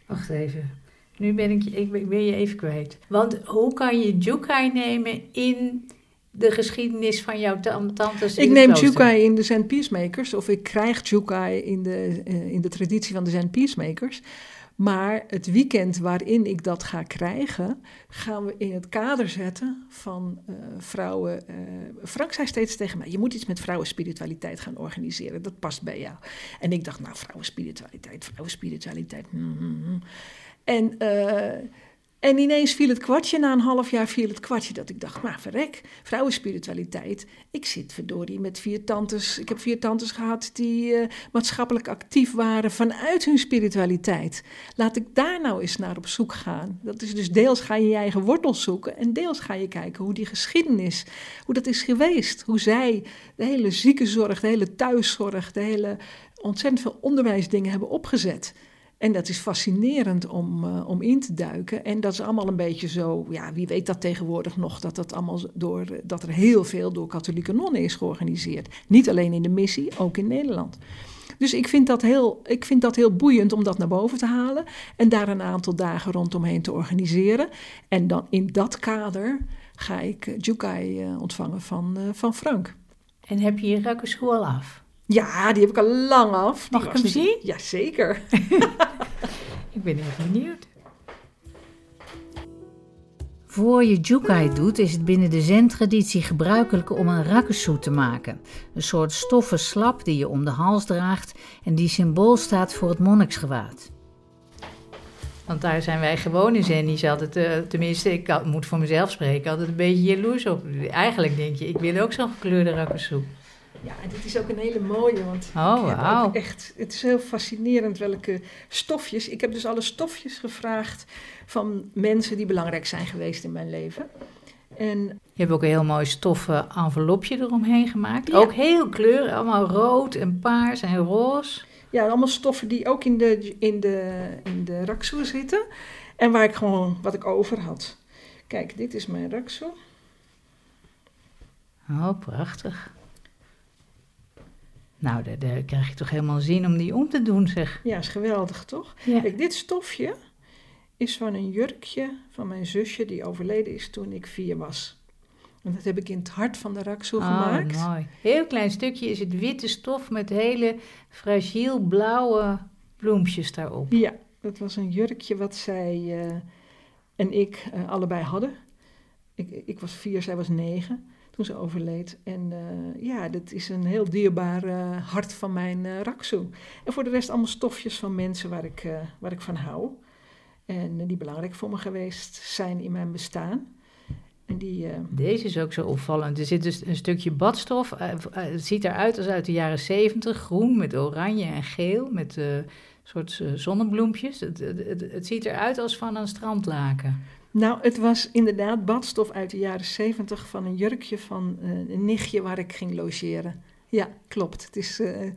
S1: Wacht even. Nu ben ik, ik ben je even kwijt. Want hoe kan je Jukai nemen in de geschiedenis van jouw tantes?
S2: Ik neem Jukai in de Zen Peacemakers, of ik krijg Jukai in de, uh, in de traditie van de Zen Peacemakers. Maar het weekend waarin ik dat ga krijgen, gaan we in het kader zetten van uh, vrouwen. Uh, Frank zei steeds tegen mij: Je moet iets met vrouwenspiritualiteit gaan organiseren. Dat past bij jou. En ik dacht: Nou, vrouwenspiritualiteit, vrouwenspiritualiteit. Mm, mm, mm. En. Uh, en ineens viel het kwartje, na een half jaar viel het kwartje dat ik dacht, maar verrek, vrouwenspiritualiteit. Ik zit verdorie met vier tantes, ik heb vier tantes gehad die uh, maatschappelijk actief waren vanuit hun spiritualiteit. Laat ik daar nou eens naar op zoek gaan. Dat is dus deels ga je je eigen wortels zoeken en deels ga je kijken hoe die geschiedenis, hoe dat is geweest. Hoe zij de hele ziekenzorg, de hele thuiszorg, de hele ontzettend veel onderwijsdingen hebben opgezet. En dat is fascinerend om, uh, om in te duiken. En dat is allemaal een beetje zo, ja, wie weet dat tegenwoordig nog, dat, dat, allemaal door, dat er heel veel door katholieke nonnen is georganiseerd. Niet alleen in de missie, ook in Nederland. Dus ik vind, dat heel, ik vind dat heel boeiend om dat naar boven te halen en daar een aantal dagen rondomheen te organiseren. En dan in dat kader ga ik uh, Jukai ontvangen van, van Frank.
S1: En heb je je al af?
S2: Ja, die heb ik al lang af.
S1: Mag ik hem zien?
S2: Jazeker. *laughs*
S1: ik ben even benieuwd. Voor je jukai doet, is het binnen de zen-traditie gebruikelijk om een rakusu te maken. Een soort stoffen slap die je om de hals draagt en die symbool staat voor het monniksgewaad. Want daar zijn wij gewone zennies altijd, uh, tenminste, ik moet voor mezelf spreken, altijd een beetje jaloers op. Eigenlijk denk je, ik wil ook zo'n gekleurde rakusu.
S2: Ja, en dit is ook een hele mooie, want
S1: oh, wow.
S2: echt, het is heel fascinerend welke stofjes. Ik heb dus alle stofjes gevraagd van mensen die belangrijk zijn geweest in mijn leven. En,
S1: je hebt ook een heel mooi stoffen envelopje eromheen gemaakt. Ook heel kleuren, allemaal rood en paars en roze.
S2: Ja, allemaal stoffen die ook in de, in de, in de raksoe zitten. En waar ik gewoon, wat ik over had. Kijk, dit is mijn raksoe.
S1: Oh, prachtig. Nou, daar, daar, krijg je toch helemaal zin om die om te doen, zeg.
S2: Ja, is geweldig, toch? Kijk, dit stofje is van een jurkje van mijn zusje die overleden is toen ik vier was. En dat heb ik in het hart van de raksoe oh, gemaakt.
S1: mooi. Heel klein stukje is het witte stof met hele fragiel blauwe bloempjes daarop.
S2: Ja, dat was een jurkje wat zij uh, en ik uh, allebei hadden. Ik, ik was vier, zij was negen toen ze overleed. En uh, ja, dat is een heel dierbaar uh, hart van mijn uh, raksoe. En voor de rest allemaal stofjes van mensen waar ik, waar ik van hou. En die belangrijk voor me geweest zijn in mijn bestaan. En die,
S1: Deze is ook zo opvallend. Er zit dus een stukje badstof. het ziet eruit als uit de jaren zeventig. Groen met oranje en geel. Met soort zonnebloempjes. Het, het, het ziet eruit als van een strandlaken.
S2: Nou, het was inderdaad badstof uit de jaren zeventig van een jurkje van uh, een nichtje waar ik ging logeren. Ja, klopt. Het is uh,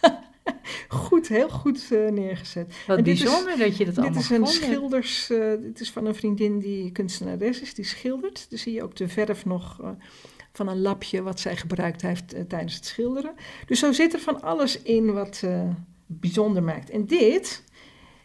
S2: *laughs* goed, heel goed uh, neergezet.
S1: Wat bijzonder is, dat je dat allemaal
S2: Dit is een schilders, dit is van een vriendin die kunstenares is, die schildert. Dan zie je ook de verf nog van een lapje wat zij gebruikt heeft tijdens het schilderen. Dus zo zit er van alles in wat bijzonder maakt. En dit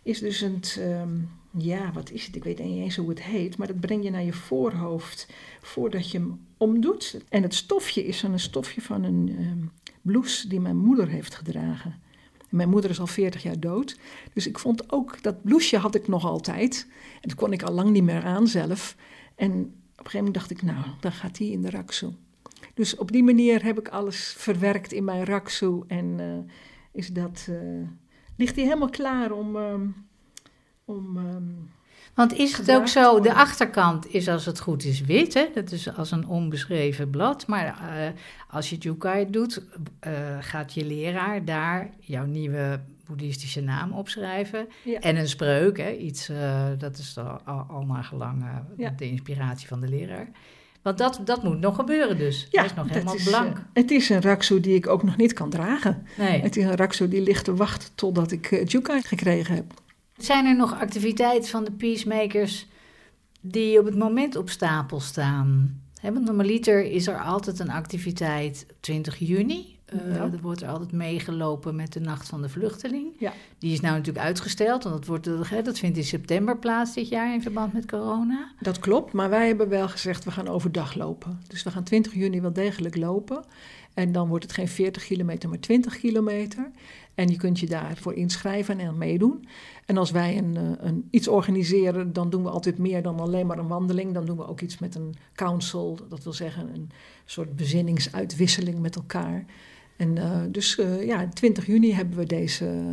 S2: is dus een... Um, ja, wat is het? Ik weet niet eens hoe het heet, maar dat breng je naar je voorhoofd voordat je hem omdoet. En het stofje is een stofje van een um, blouse die mijn moeder heeft gedragen. Mijn moeder is al 40 jaar dood. Dus ik vond ook dat blouseje had ik nog altijd. En dat kon ik al lang niet meer aan zelf. En op een gegeven moment dacht ik, nou, dan gaat die in de raksoe. Dus op die manier heb ik alles verwerkt in mijn raksoe. En uh, is dat, uh, ligt die helemaal klaar om. Um, om um,
S1: want is het ook zo, de achterkant is als het goed is wit, hè? dat is als een onbeschreven blad. Maar uh, als je Jukai doet, uh, gaat je leraar daar jouw nieuwe boeddhistische naam opschrijven. Ja. En een spreuk, hè? iets, uh, dat is al, al naar gelang ja. de inspiratie van de leraar. Want dat, dat moet nog gebeuren dus. Ja, Hij is nog helemaal
S2: is,
S1: blank.
S2: het is een raksoe die ik ook nog niet kan dragen. Nee. Het is een raksoe die ligt te wachten totdat ik uh, Jukai gekregen heb.
S1: Zijn er nog activiteiten van de peacemakers die op het moment op stapel staan? He, want normaliter is er altijd een activiteit 20 juni. Uh, Er wordt er altijd meegelopen met de Nacht van de Vluchteling. Ja. Die is nou natuurlijk uitgesteld, want dat, wordt, dat vindt in september plaats dit jaar in verband met corona.
S2: Dat klopt, maar wij hebben wel gezegd we gaan overdag lopen. Dus we gaan 20 juni wel degelijk lopen. En dan wordt het geen 40 kilometer, maar 20 kilometer. En je kunt je daarvoor inschrijven en meedoen. En als wij een, eh, een, iets organiseren, dan doen we altijd meer dan alleen maar een wandeling. Dan doen we ook iets met een council, dat wil zeggen een soort bezinningsuitwisseling met elkaar. En uh, dus uh, ja, 20 juni hebben we deze,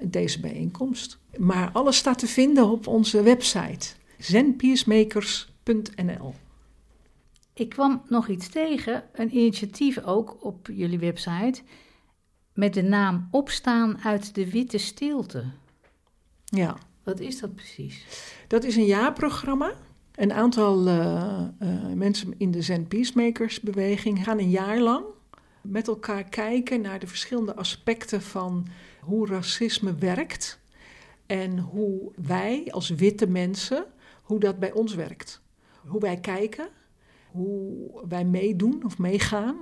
S2: deze bijeenkomst. Maar alles staat te vinden op onze website zenpeacemakers.nl.
S1: Ik kwam nog iets tegen, een initiatief ook op jullie website met de naam Opstaan uit de Witte Stilte.
S2: Ja.
S1: Wat is dat precies?
S2: Dat is een jaarprogramma. Een aantal uh, uh, mensen in de Zen Peacemakers beweging gaan een jaar lang met elkaar kijken naar de verschillende aspecten van hoe racisme werkt en hoe wij als witte mensen, hoe dat bij ons werkt. Hoe wij kijken, hoe wij meedoen of meegaan.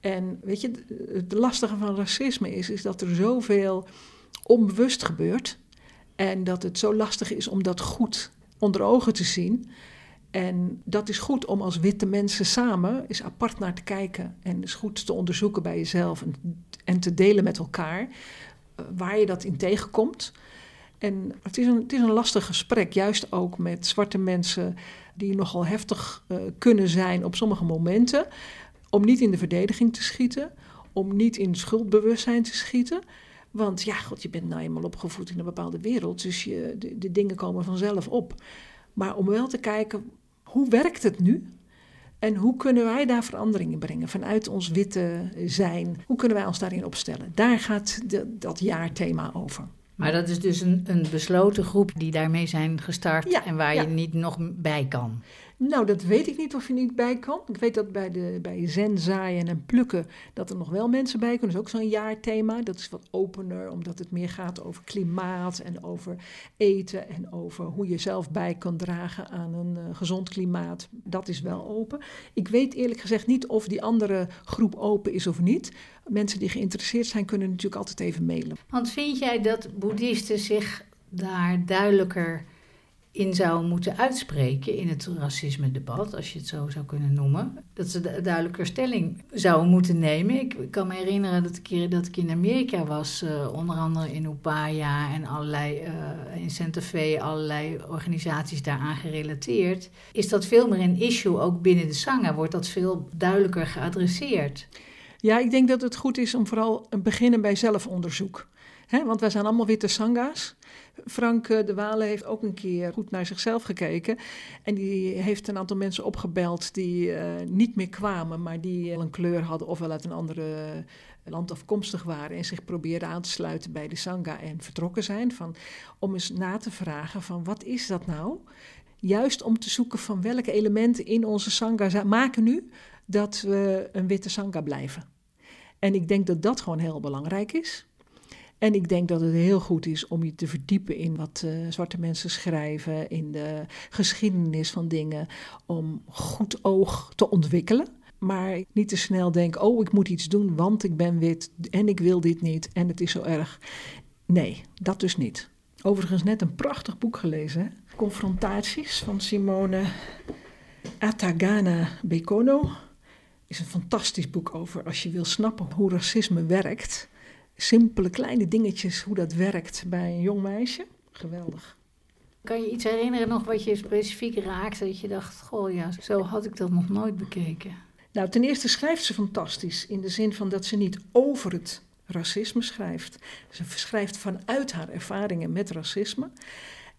S2: En weet je, het lastige van racisme is, is dat er zoveel onbewust gebeurt. En dat het zo lastig is om dat goed onder ogen te zien. En dat is goed om als witte mensen samen eens apart naar te kijken. En is goed te onderzoeken bij jezelf en, en te delen met elkaar uh, waar je dat in tegenkomt. En het is, een, het is een lastig gesprek, juist ook met zwarte mensen die nogal heftig uh, kunnen zijn op sommige momenten. Om niet in de verdediging te schieten, om niet in schuldbewustzijn te schieten. Want ja, god, je bent nou eenmaal opgevoed in een bepaalde wereld, dus je, de, de dingen komen vanzelf op. Maar om wel te kijken, hoe werkt het nu? En hoe kunnen wij daar veranderingen brengen vanuit ons witte zijn? Hoe kunnen wij ons daarin opstellen? Daar gaat de, dat jaarthema over.
S1: Maar dat is dus een, een besloten groep die daarmee zijn gestart ja, en waar ja. je niet nog bij kan.
S2: Nou, dat weet ik niet of je niet bij kan. Ik weet dat bij, de, bij zen zaaien en plukken dat er nog wel mensen bij kunnen. Dat is ook zo'n jaarthema. Dat is wat opener, omdat het meer gaat over klimaat en over eten en over hoe je zelf bij kan dragen aan een uh, gezond klimaat. Dat is wel open. Ik weet eerlijk gezegd niet of die andere groep open is of niet. Mensen die geïnteresseerd zijn kunnen natuurlijk altijd even mailen.
S1: Want vind jij dat boeddhisten zich daar duidelijker in zou moeten uitspreken in het racisme-debat, als je het zo zou kunnen noemen. Dat ze duidelijker stelling zouden moeten nemen. Ik kan me herinneren dat keren dat ik in Amerika was, uh, onder andere in Upaya en allerlei, uh, in Santa Fe, allerlei organisaties daaraan gerelateerd, is dat veel meer een issue, ook binnen de Sangha wordt dat veel duidelijker geadresseerd.
S2: Ja, ik denk dat het goed is om vooral te beginnen bij zelfonderzoek. Want wij zijn allemaal witte sanga's. Frank de Wale heeft ook een keer goed naar zichzelf gekeken. En die heeft een aantal mensen opgebeld die uh, niet meer kwamen, maar die een kleur hadden of wel uit een andere land afkomstig waren. En zich probeerden aan te sluiten bij de Sangha en vertrokken zijn. Van, om eens na te vragen van wat is dat nou? Juist om te zoeken van welke elementen in onze Sangha maken nu dat we een witte Sangha blijven. En ik denk dat dat gewoon heel belangrijk is. En ik denk dat het heel goed is om je te verdiepen in wat uh, zwarte mensen schrijven, in de geschiedenis van dingen, om goed oog te ontwikkelen. Maar niet te snel denken, oh ik moet iets doen, want ik ben wit en ik wil dit niet en het is zo erg. Nee, dat dus niet. Overigens net een prachtig boek gelezen, hè? Confrontaties van Simone Atagana Bekono. is een fantastisch boek over als je wil snappen hoe racisme werkt. Simpele kleine dingetjes, hoe dat werkt bij een jong meisje. Geweldig.
S1: Kan je iets herinneren nog wat je specifiek raakte? Dat je dacht, goh ja, zo had ik dat nog nooit bekeken.
S2: Nou, ten eerste schrijft ze fantastisch. In de zin van dat ze niet over het racisme schrijft. Ze schrijft vanuit haar ervaringen met racisme.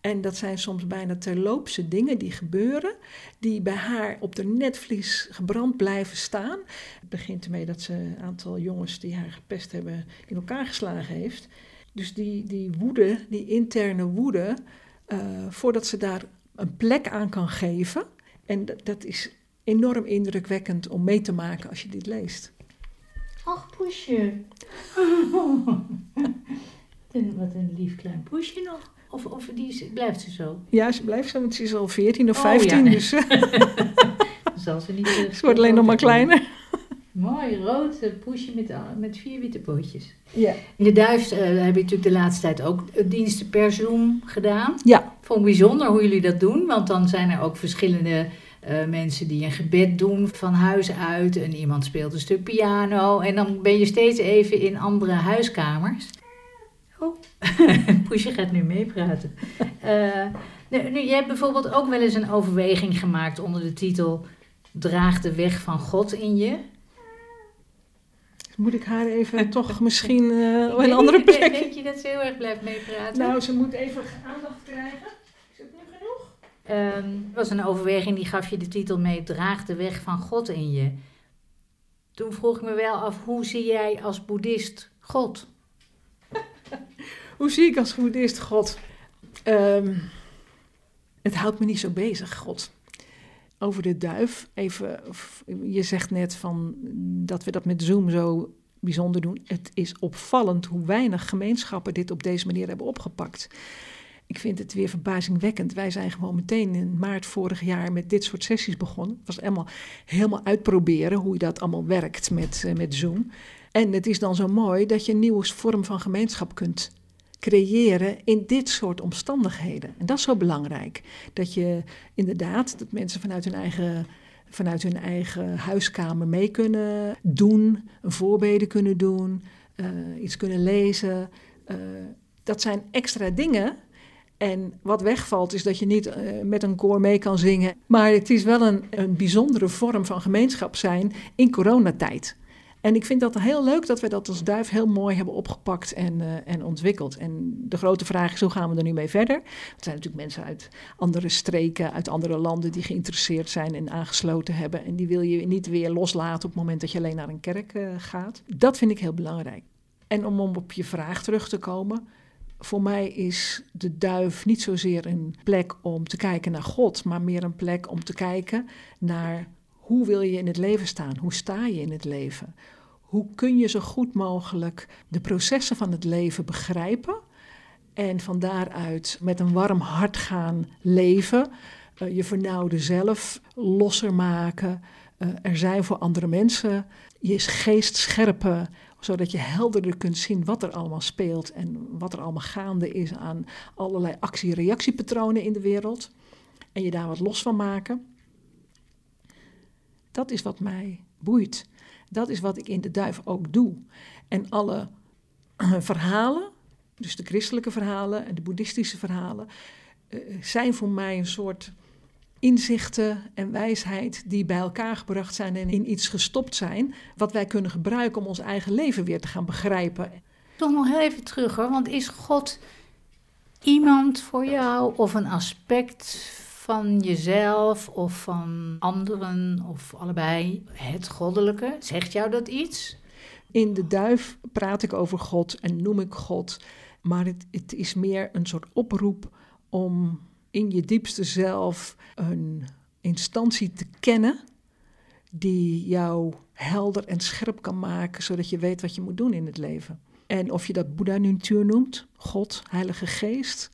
S2: En dat zijn soms bijna terloopse dingen die gebeuren, die bij haar op de netvlies gebrand blijven staan. Het begint ermee dat ze een aantal jongens die haar gepest hebben in elkaar geslagen heeft. Dus die, die woede, die interne woede, uh, voordat ze daar een plek aan kan geven. En dat, dat is enorm indrukwekkend om mee te maken als je dit leest.
S1: Ach, poesje. *laughs* Wat een lief klein poesje nog. Of, of die blijft ze zo?
S2: Ja, ze blijft zo, want ze is al 14 of 15. Oh, dus *laughs*
S1: zal ze niet. Uh,
S2: ze wordt alleen nog maar kleiner.
S1: Mooi, rood uh, poesje met, met vier witte pootjes. Ja. In de Duif uh, heb je natuurlijk de laatste tijd ook diensten per Zoom gedaan.
S2: Ja.
S1: Vond ik bijzonder hoe jullie dat doen, want dan zijn er ook verschillende mensen die een gebed doen van huis uit. En iemand speelt een stuk piano. En dan ben je steeds even in andere huiskamers. Oh, *laughs* Poesje gaat nu meepraten. Uh, nu, nu, je hebt bijvoorbeeld ook wel eens een overweging gemaakt onder de titel Draag de weg van God in je.
S2: Moet ik haar even *laughs* toch misschien uh, op een andere plek...
S1: Denk je dat ze heel erg blijft meepraten?
S2: Nou, ze moet even aandacht krijgen. Is het nu genoeg?
S1: Um, het was een overweging die gaf je de titel mee Draag de weg van God in je. Toen vroeg ik me wel af, hoe zie jij als boeddhist God?
S2: Hoe zie ik als boeddhist God? Um, het houdt me niet zo bezig, God. Over de duif, even, je zegt net van dat we dat met Zoom zo bijzonder doen. Het is opvallend hoe weinig gemeenschappen dit op deze manier hebben opgepakt. Ik vind het weer verbazingwekkend. Wij zijn gewoon meteen in maart vorig jaar met dit soort sessies begonnen. Het was helemaal, helemaal uitproberen hoe dat allemaal werkt met, uh, met Zoom. En het is dan zo mooi dat je een nieuwe vorm van gemeenschap kunt creëren in dit soort omstandigheden. En dat is zo belangrijk. Dat je inderdaad, dat mensen vanuit hun eigen, vanuit hun eigen huiskamer mee kunnen doen, een voorbeden kunnen doen, uh, iets kunnen lezen. Uh, dat zijn extra dingen. En wat wegvalt is dat je niet uh, met een koor mee kan zingen. Maar het is wel een, een bijzondere vorm van gemeenschap zijn in coronatijd. En ik vind dat heel leuk dat we dat als duif heel mooi hebben opgepakt en, uh, en ontwikkeld. En de grote vraag is, hoe gaan we er nu mee verder? Er zijn natuurlijk mensen uit andere streken, uit andere landen die geïnteresseerd zijn en aangesloten hebben. En die wil je niet weer loslaten op het moment dat je alleen naar een kerk uh, gaat. Dat vind ik heel belangrijk. En om op je vraag terug te komen. Voor mij is de duif niet zozeer een plek om te kijken naar God, maar meer een plek om te kijken naar hoe wil je in het leven staan? Hoe sta je in het leven? Hoe kun je zo goed mogelijk de processen van het leven begrijpen en van daaruit met een warm hart gaan leven, uh, je vernauwde zelf losser maken, uh, er zijn voor andere mensen, je geest scherpen, zodat je helderder kunt zien wat er allemaal speelt en wat er allemaal gaande is aan allerlei actie-reactiepatronen in de wereld. En je daar wat los van maken. Dat is wat mij boeit. Dat is wat ik in de duif ook doe. En alle *clears throat* verhalen, dus de christelijke verhalen en de boeddhistische verhalen, uh, zijn voor mij een soort inzichten en wijsheid die bij elkaar gebracht zijn en in iets gestopt zijn, wat wij kunnen gebruiken om ons eigen leven weer te gaan begrijpen.
S1: Toch nog heel even terug hoor, want is God iemand voor jou of een aspect van jezelf of van anderen of allebei het goddelijke? Zegt jou dat iets?
S2: In de duif praat ik over God en noem ik God, maar het, het is meer een soort oproep om in je diepste zelf een instantie te kennen die jou helder en scherp kan maken, zodat je weet wat je moet doen in het leven. En of je dat Boeddha-natuur noemt, God, Heilige Geest,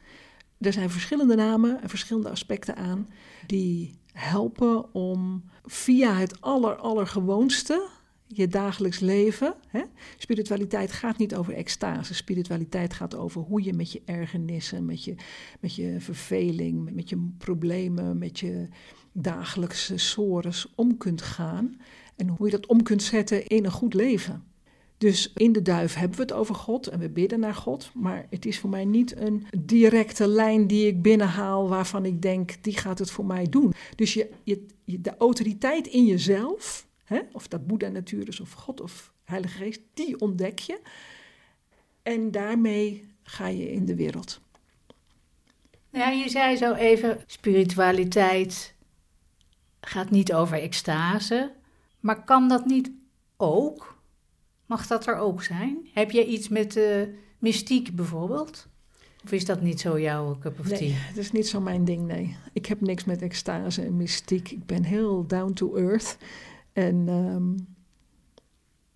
S2: er zijn verschillende namen en verschillende aspecten aan die helpen om via het aller, allergewoonste, je dagelijks leven. Hè? Spiritualiteit gaat niet over extase. Spiritualiteit gaat over hoe je met je ergernissen, met je, met je verveling, met, je problemen, met je dagelijkse sores om kunt gaan. En hoe je dat om kunt zetten in een goed leven. Dus in de duif hebben we het over God en we bidden naar God. Maar het is voor mij niet een directe lijn die ik binnenhaal waarvan ik denk, die gaat het voor mij doen. Dus je, je, de autoriteit in jezelf, hè, of dat Boeddha-natuur is of God of Heilige Geest, die ontdek je. En daarmee ga je in de wereld.
S1: Ja, je zei zo even, spiritualiteit gaat niet over extase. Maar kan dat niet ook? Mag dat er ook zijn? Heb je iets met uh, mystiek bijvoorbeeld? Of is dat niet zo jouw cup of tea?
S2: Nee, dat is niet zo mijn ding, nee. Ik heb niks met extase en mystiek. Ik ben heel down to earth. En ehm,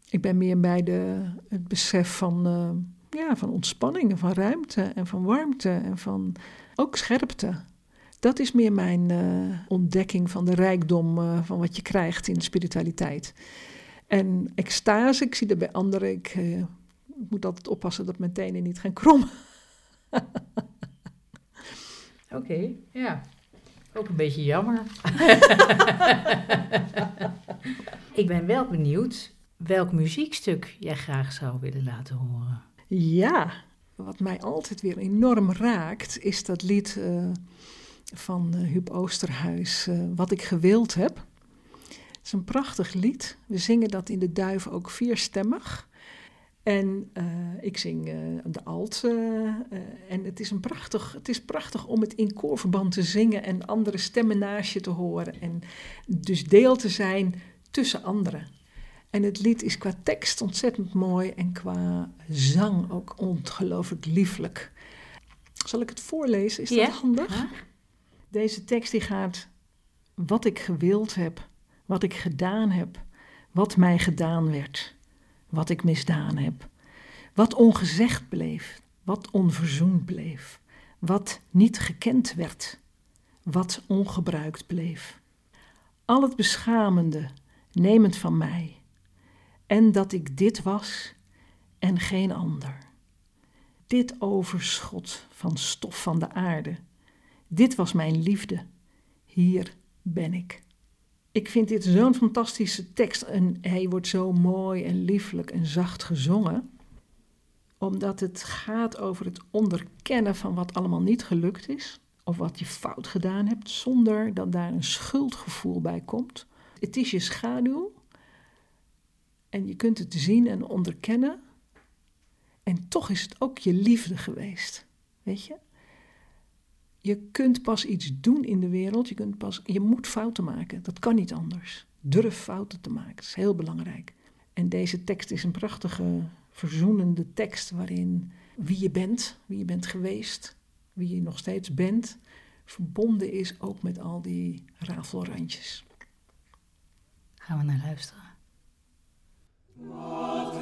S2: ik ben meer bij de, het besef van, uh, ja, van ontspanning en van ruimte en van warmte en van ook scherpte. Dat is meer mijn uh, ontdekking van de rijkdom uh, van wat je krijgt in de spiritualiteit. En extase, ik zie dat bij anderen. Ik uh, moet altijd oppassen dat mijn tenen niet gaan krommen. *laughs*
S1: Oké, okay, ja. Ook een beetje jammer. *laughs* ik ben wel benieuwd welk muziekstuk jij graag zou willen laten horen.
S2: Ja, wat mij altijd weer enorm raakt, is dat lied uh, van uh, Huub Oosterhuis, uh, Wat ik gewild heb. Het is een prachtig lied. We zingen dat in de duif ook vierstemmig. En ik zing de alt. en het is, een prachtig, het is prachtig om het in koorverband te zingen en andere stemmen naast je te horen. En dus deel te zijn tussen anderen. En het lied is qua tekst ontzettend mooi en qua zang ook ongelooflijk lieflijk. Zal ik het voorlezen? Is dat handig? Deze tekst die gaat: Wat ik gewild heb, wat ik gedaan heb, wat mij gedaan werd, wat ik misdaan heb, wat ongezegd bleef, wat onverzoend bleef, wat niet gekend werd, wat ongebruikt bleef. Al het beschamende, nemend van mij en dat ik dit was en geen ander. Dit overschot van stof van de aarde, dit was mijn liefde, hier ben ik. Ik vind dit zo'n fantastische tekst en hij wordt zo mooi en lieflijk en zacht gezongen, omdat het gaat over het onderkennen van wat allemaal niet gelukt is, of wat je fout gedaan hebt, zonder dat daar een schuldgevoel bij komt. Het is je schaduw, en je kunt het zien en onderkennen. En toch is het ook je liefde geweest. Weet je? Je kunt pas iets doen in de wereld. Je, kunt pas, je moet fouten maken. Dat kan niet anders. Durf fouten te maken. Dat is heel belangrijk. En deze tekst is een prachtige, verzoenende tekst. waarin wie je bent, wie je bent geweest, wie je nog steeds bent. verbonden is ook met al die rafelrandjes.
S1: Gaan we naar luisteren.
S3: What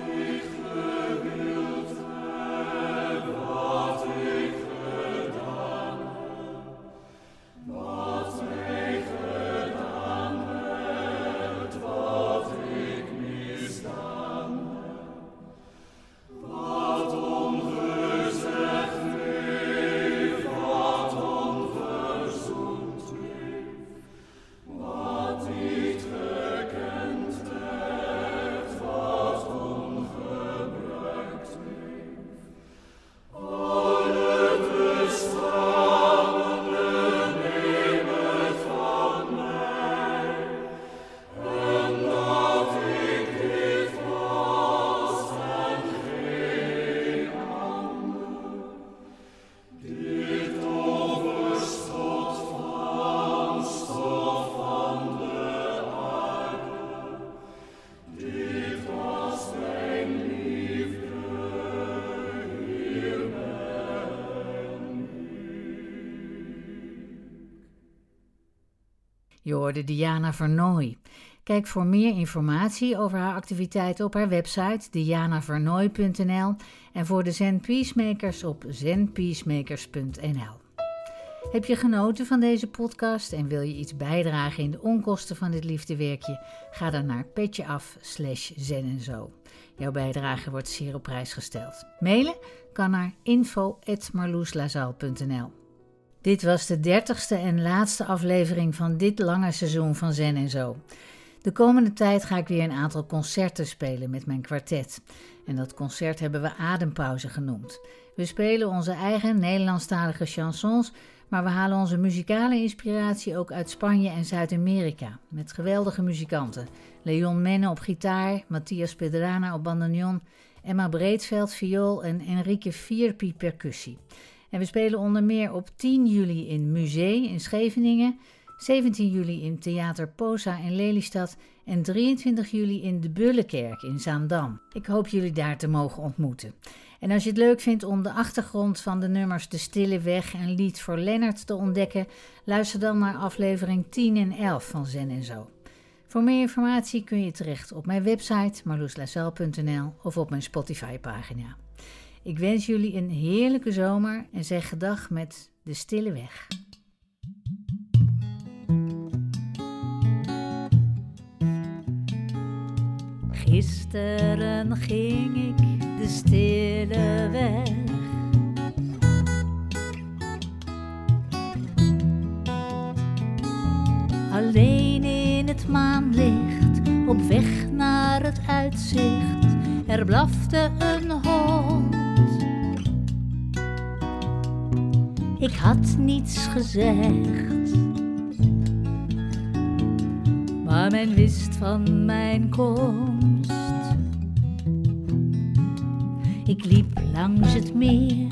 S1: Je hoorde Diana Vernooy. Kijk voor meer informatie over haar activiteiten op haar website dianavernooy.nl en voor de Zen Peacemakers op zenpeacemakers.nl. Heb je genoten van deze podcast en wil je iets bijdragen in de onkosten van dit liefdewerkje? Ga dan naar petjeaf slash zen en zo. Jouw bijdrage wordt zeer op prijs gesteld. Mailen kan naar info.marloeslazaal.nl dit was de dertigste en laatste aflevering van dit lange seizoen van Zen en Zo. De komende tijd ga ik weer een aantal concerten spelen met mijn kwartet. En dat concert hebben we Adempauze genoemd. We spelen onze eigen Nederlandstalige chansons, maar we halen onze muzikale inspiratie ook uit Spanje en Zuid-Amerika. Met geweldige muzikanten. Leon Menne op gitaar, Matthias Pedrana op bandoneon, Emma Breedveld viool en Enrique Vierpi percussie. En we spelen onder meer op 10 juli in Museum in Scheveningen, 17 juli in Theater Posa in Lelystad en 23 juli in de Bullenkerk in Zaandam. Ik hoop jullie daar te mogen ontmoeten. En als je het leuk vindt om de achtergrond van de nummers De Stille Weg en Lied voor Lennart te ontdekken, luister dan naar aflevering 10 en 11 van Zen en Zo. Voor meer informatie kun je terecht op mijn website marloeslazel.nl of op mijn Spotify-pagina. Ik wens jullie een heerlijke zomer en zeg gedag met De Stille Weg. Gisteren ging ik de stille weg. Alleen in het maanlicht, op weg naar het uitzicht, er blafte een hond. Ik had niets gezegd, maar men wist van mijn komst. Ik liep langs het meer,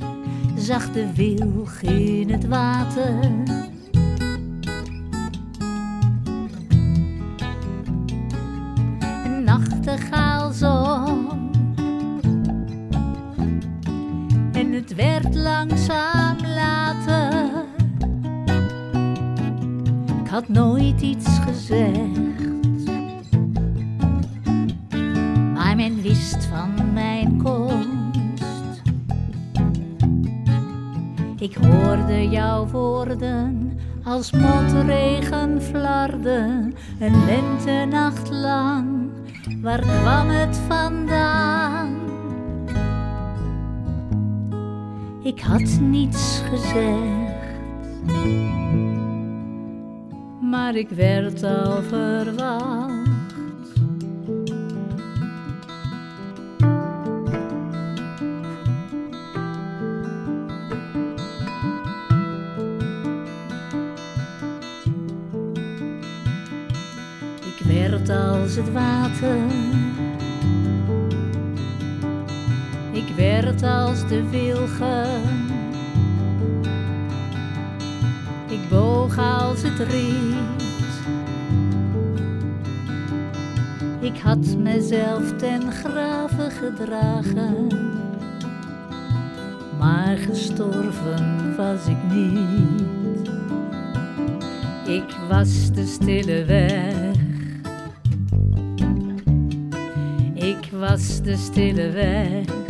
S1: zag de wilg in het water. Een nachtegaal. En het werd langzaam had nooit iets gezegd. Maar men wist van mijn komst. Ik hoorde jouw woorden als motregen flarden, een lentenacht lang. Waar kwam het vandaan? Ik had niets gezegd, maar ik werd al verwacht. Ik werd als het water. Ik werd als de wilgen. Het. Ik had mezelf ten grave gedragen. Maar gestorven was ik niet. Ik was de stille weg. Ik was de stille weg.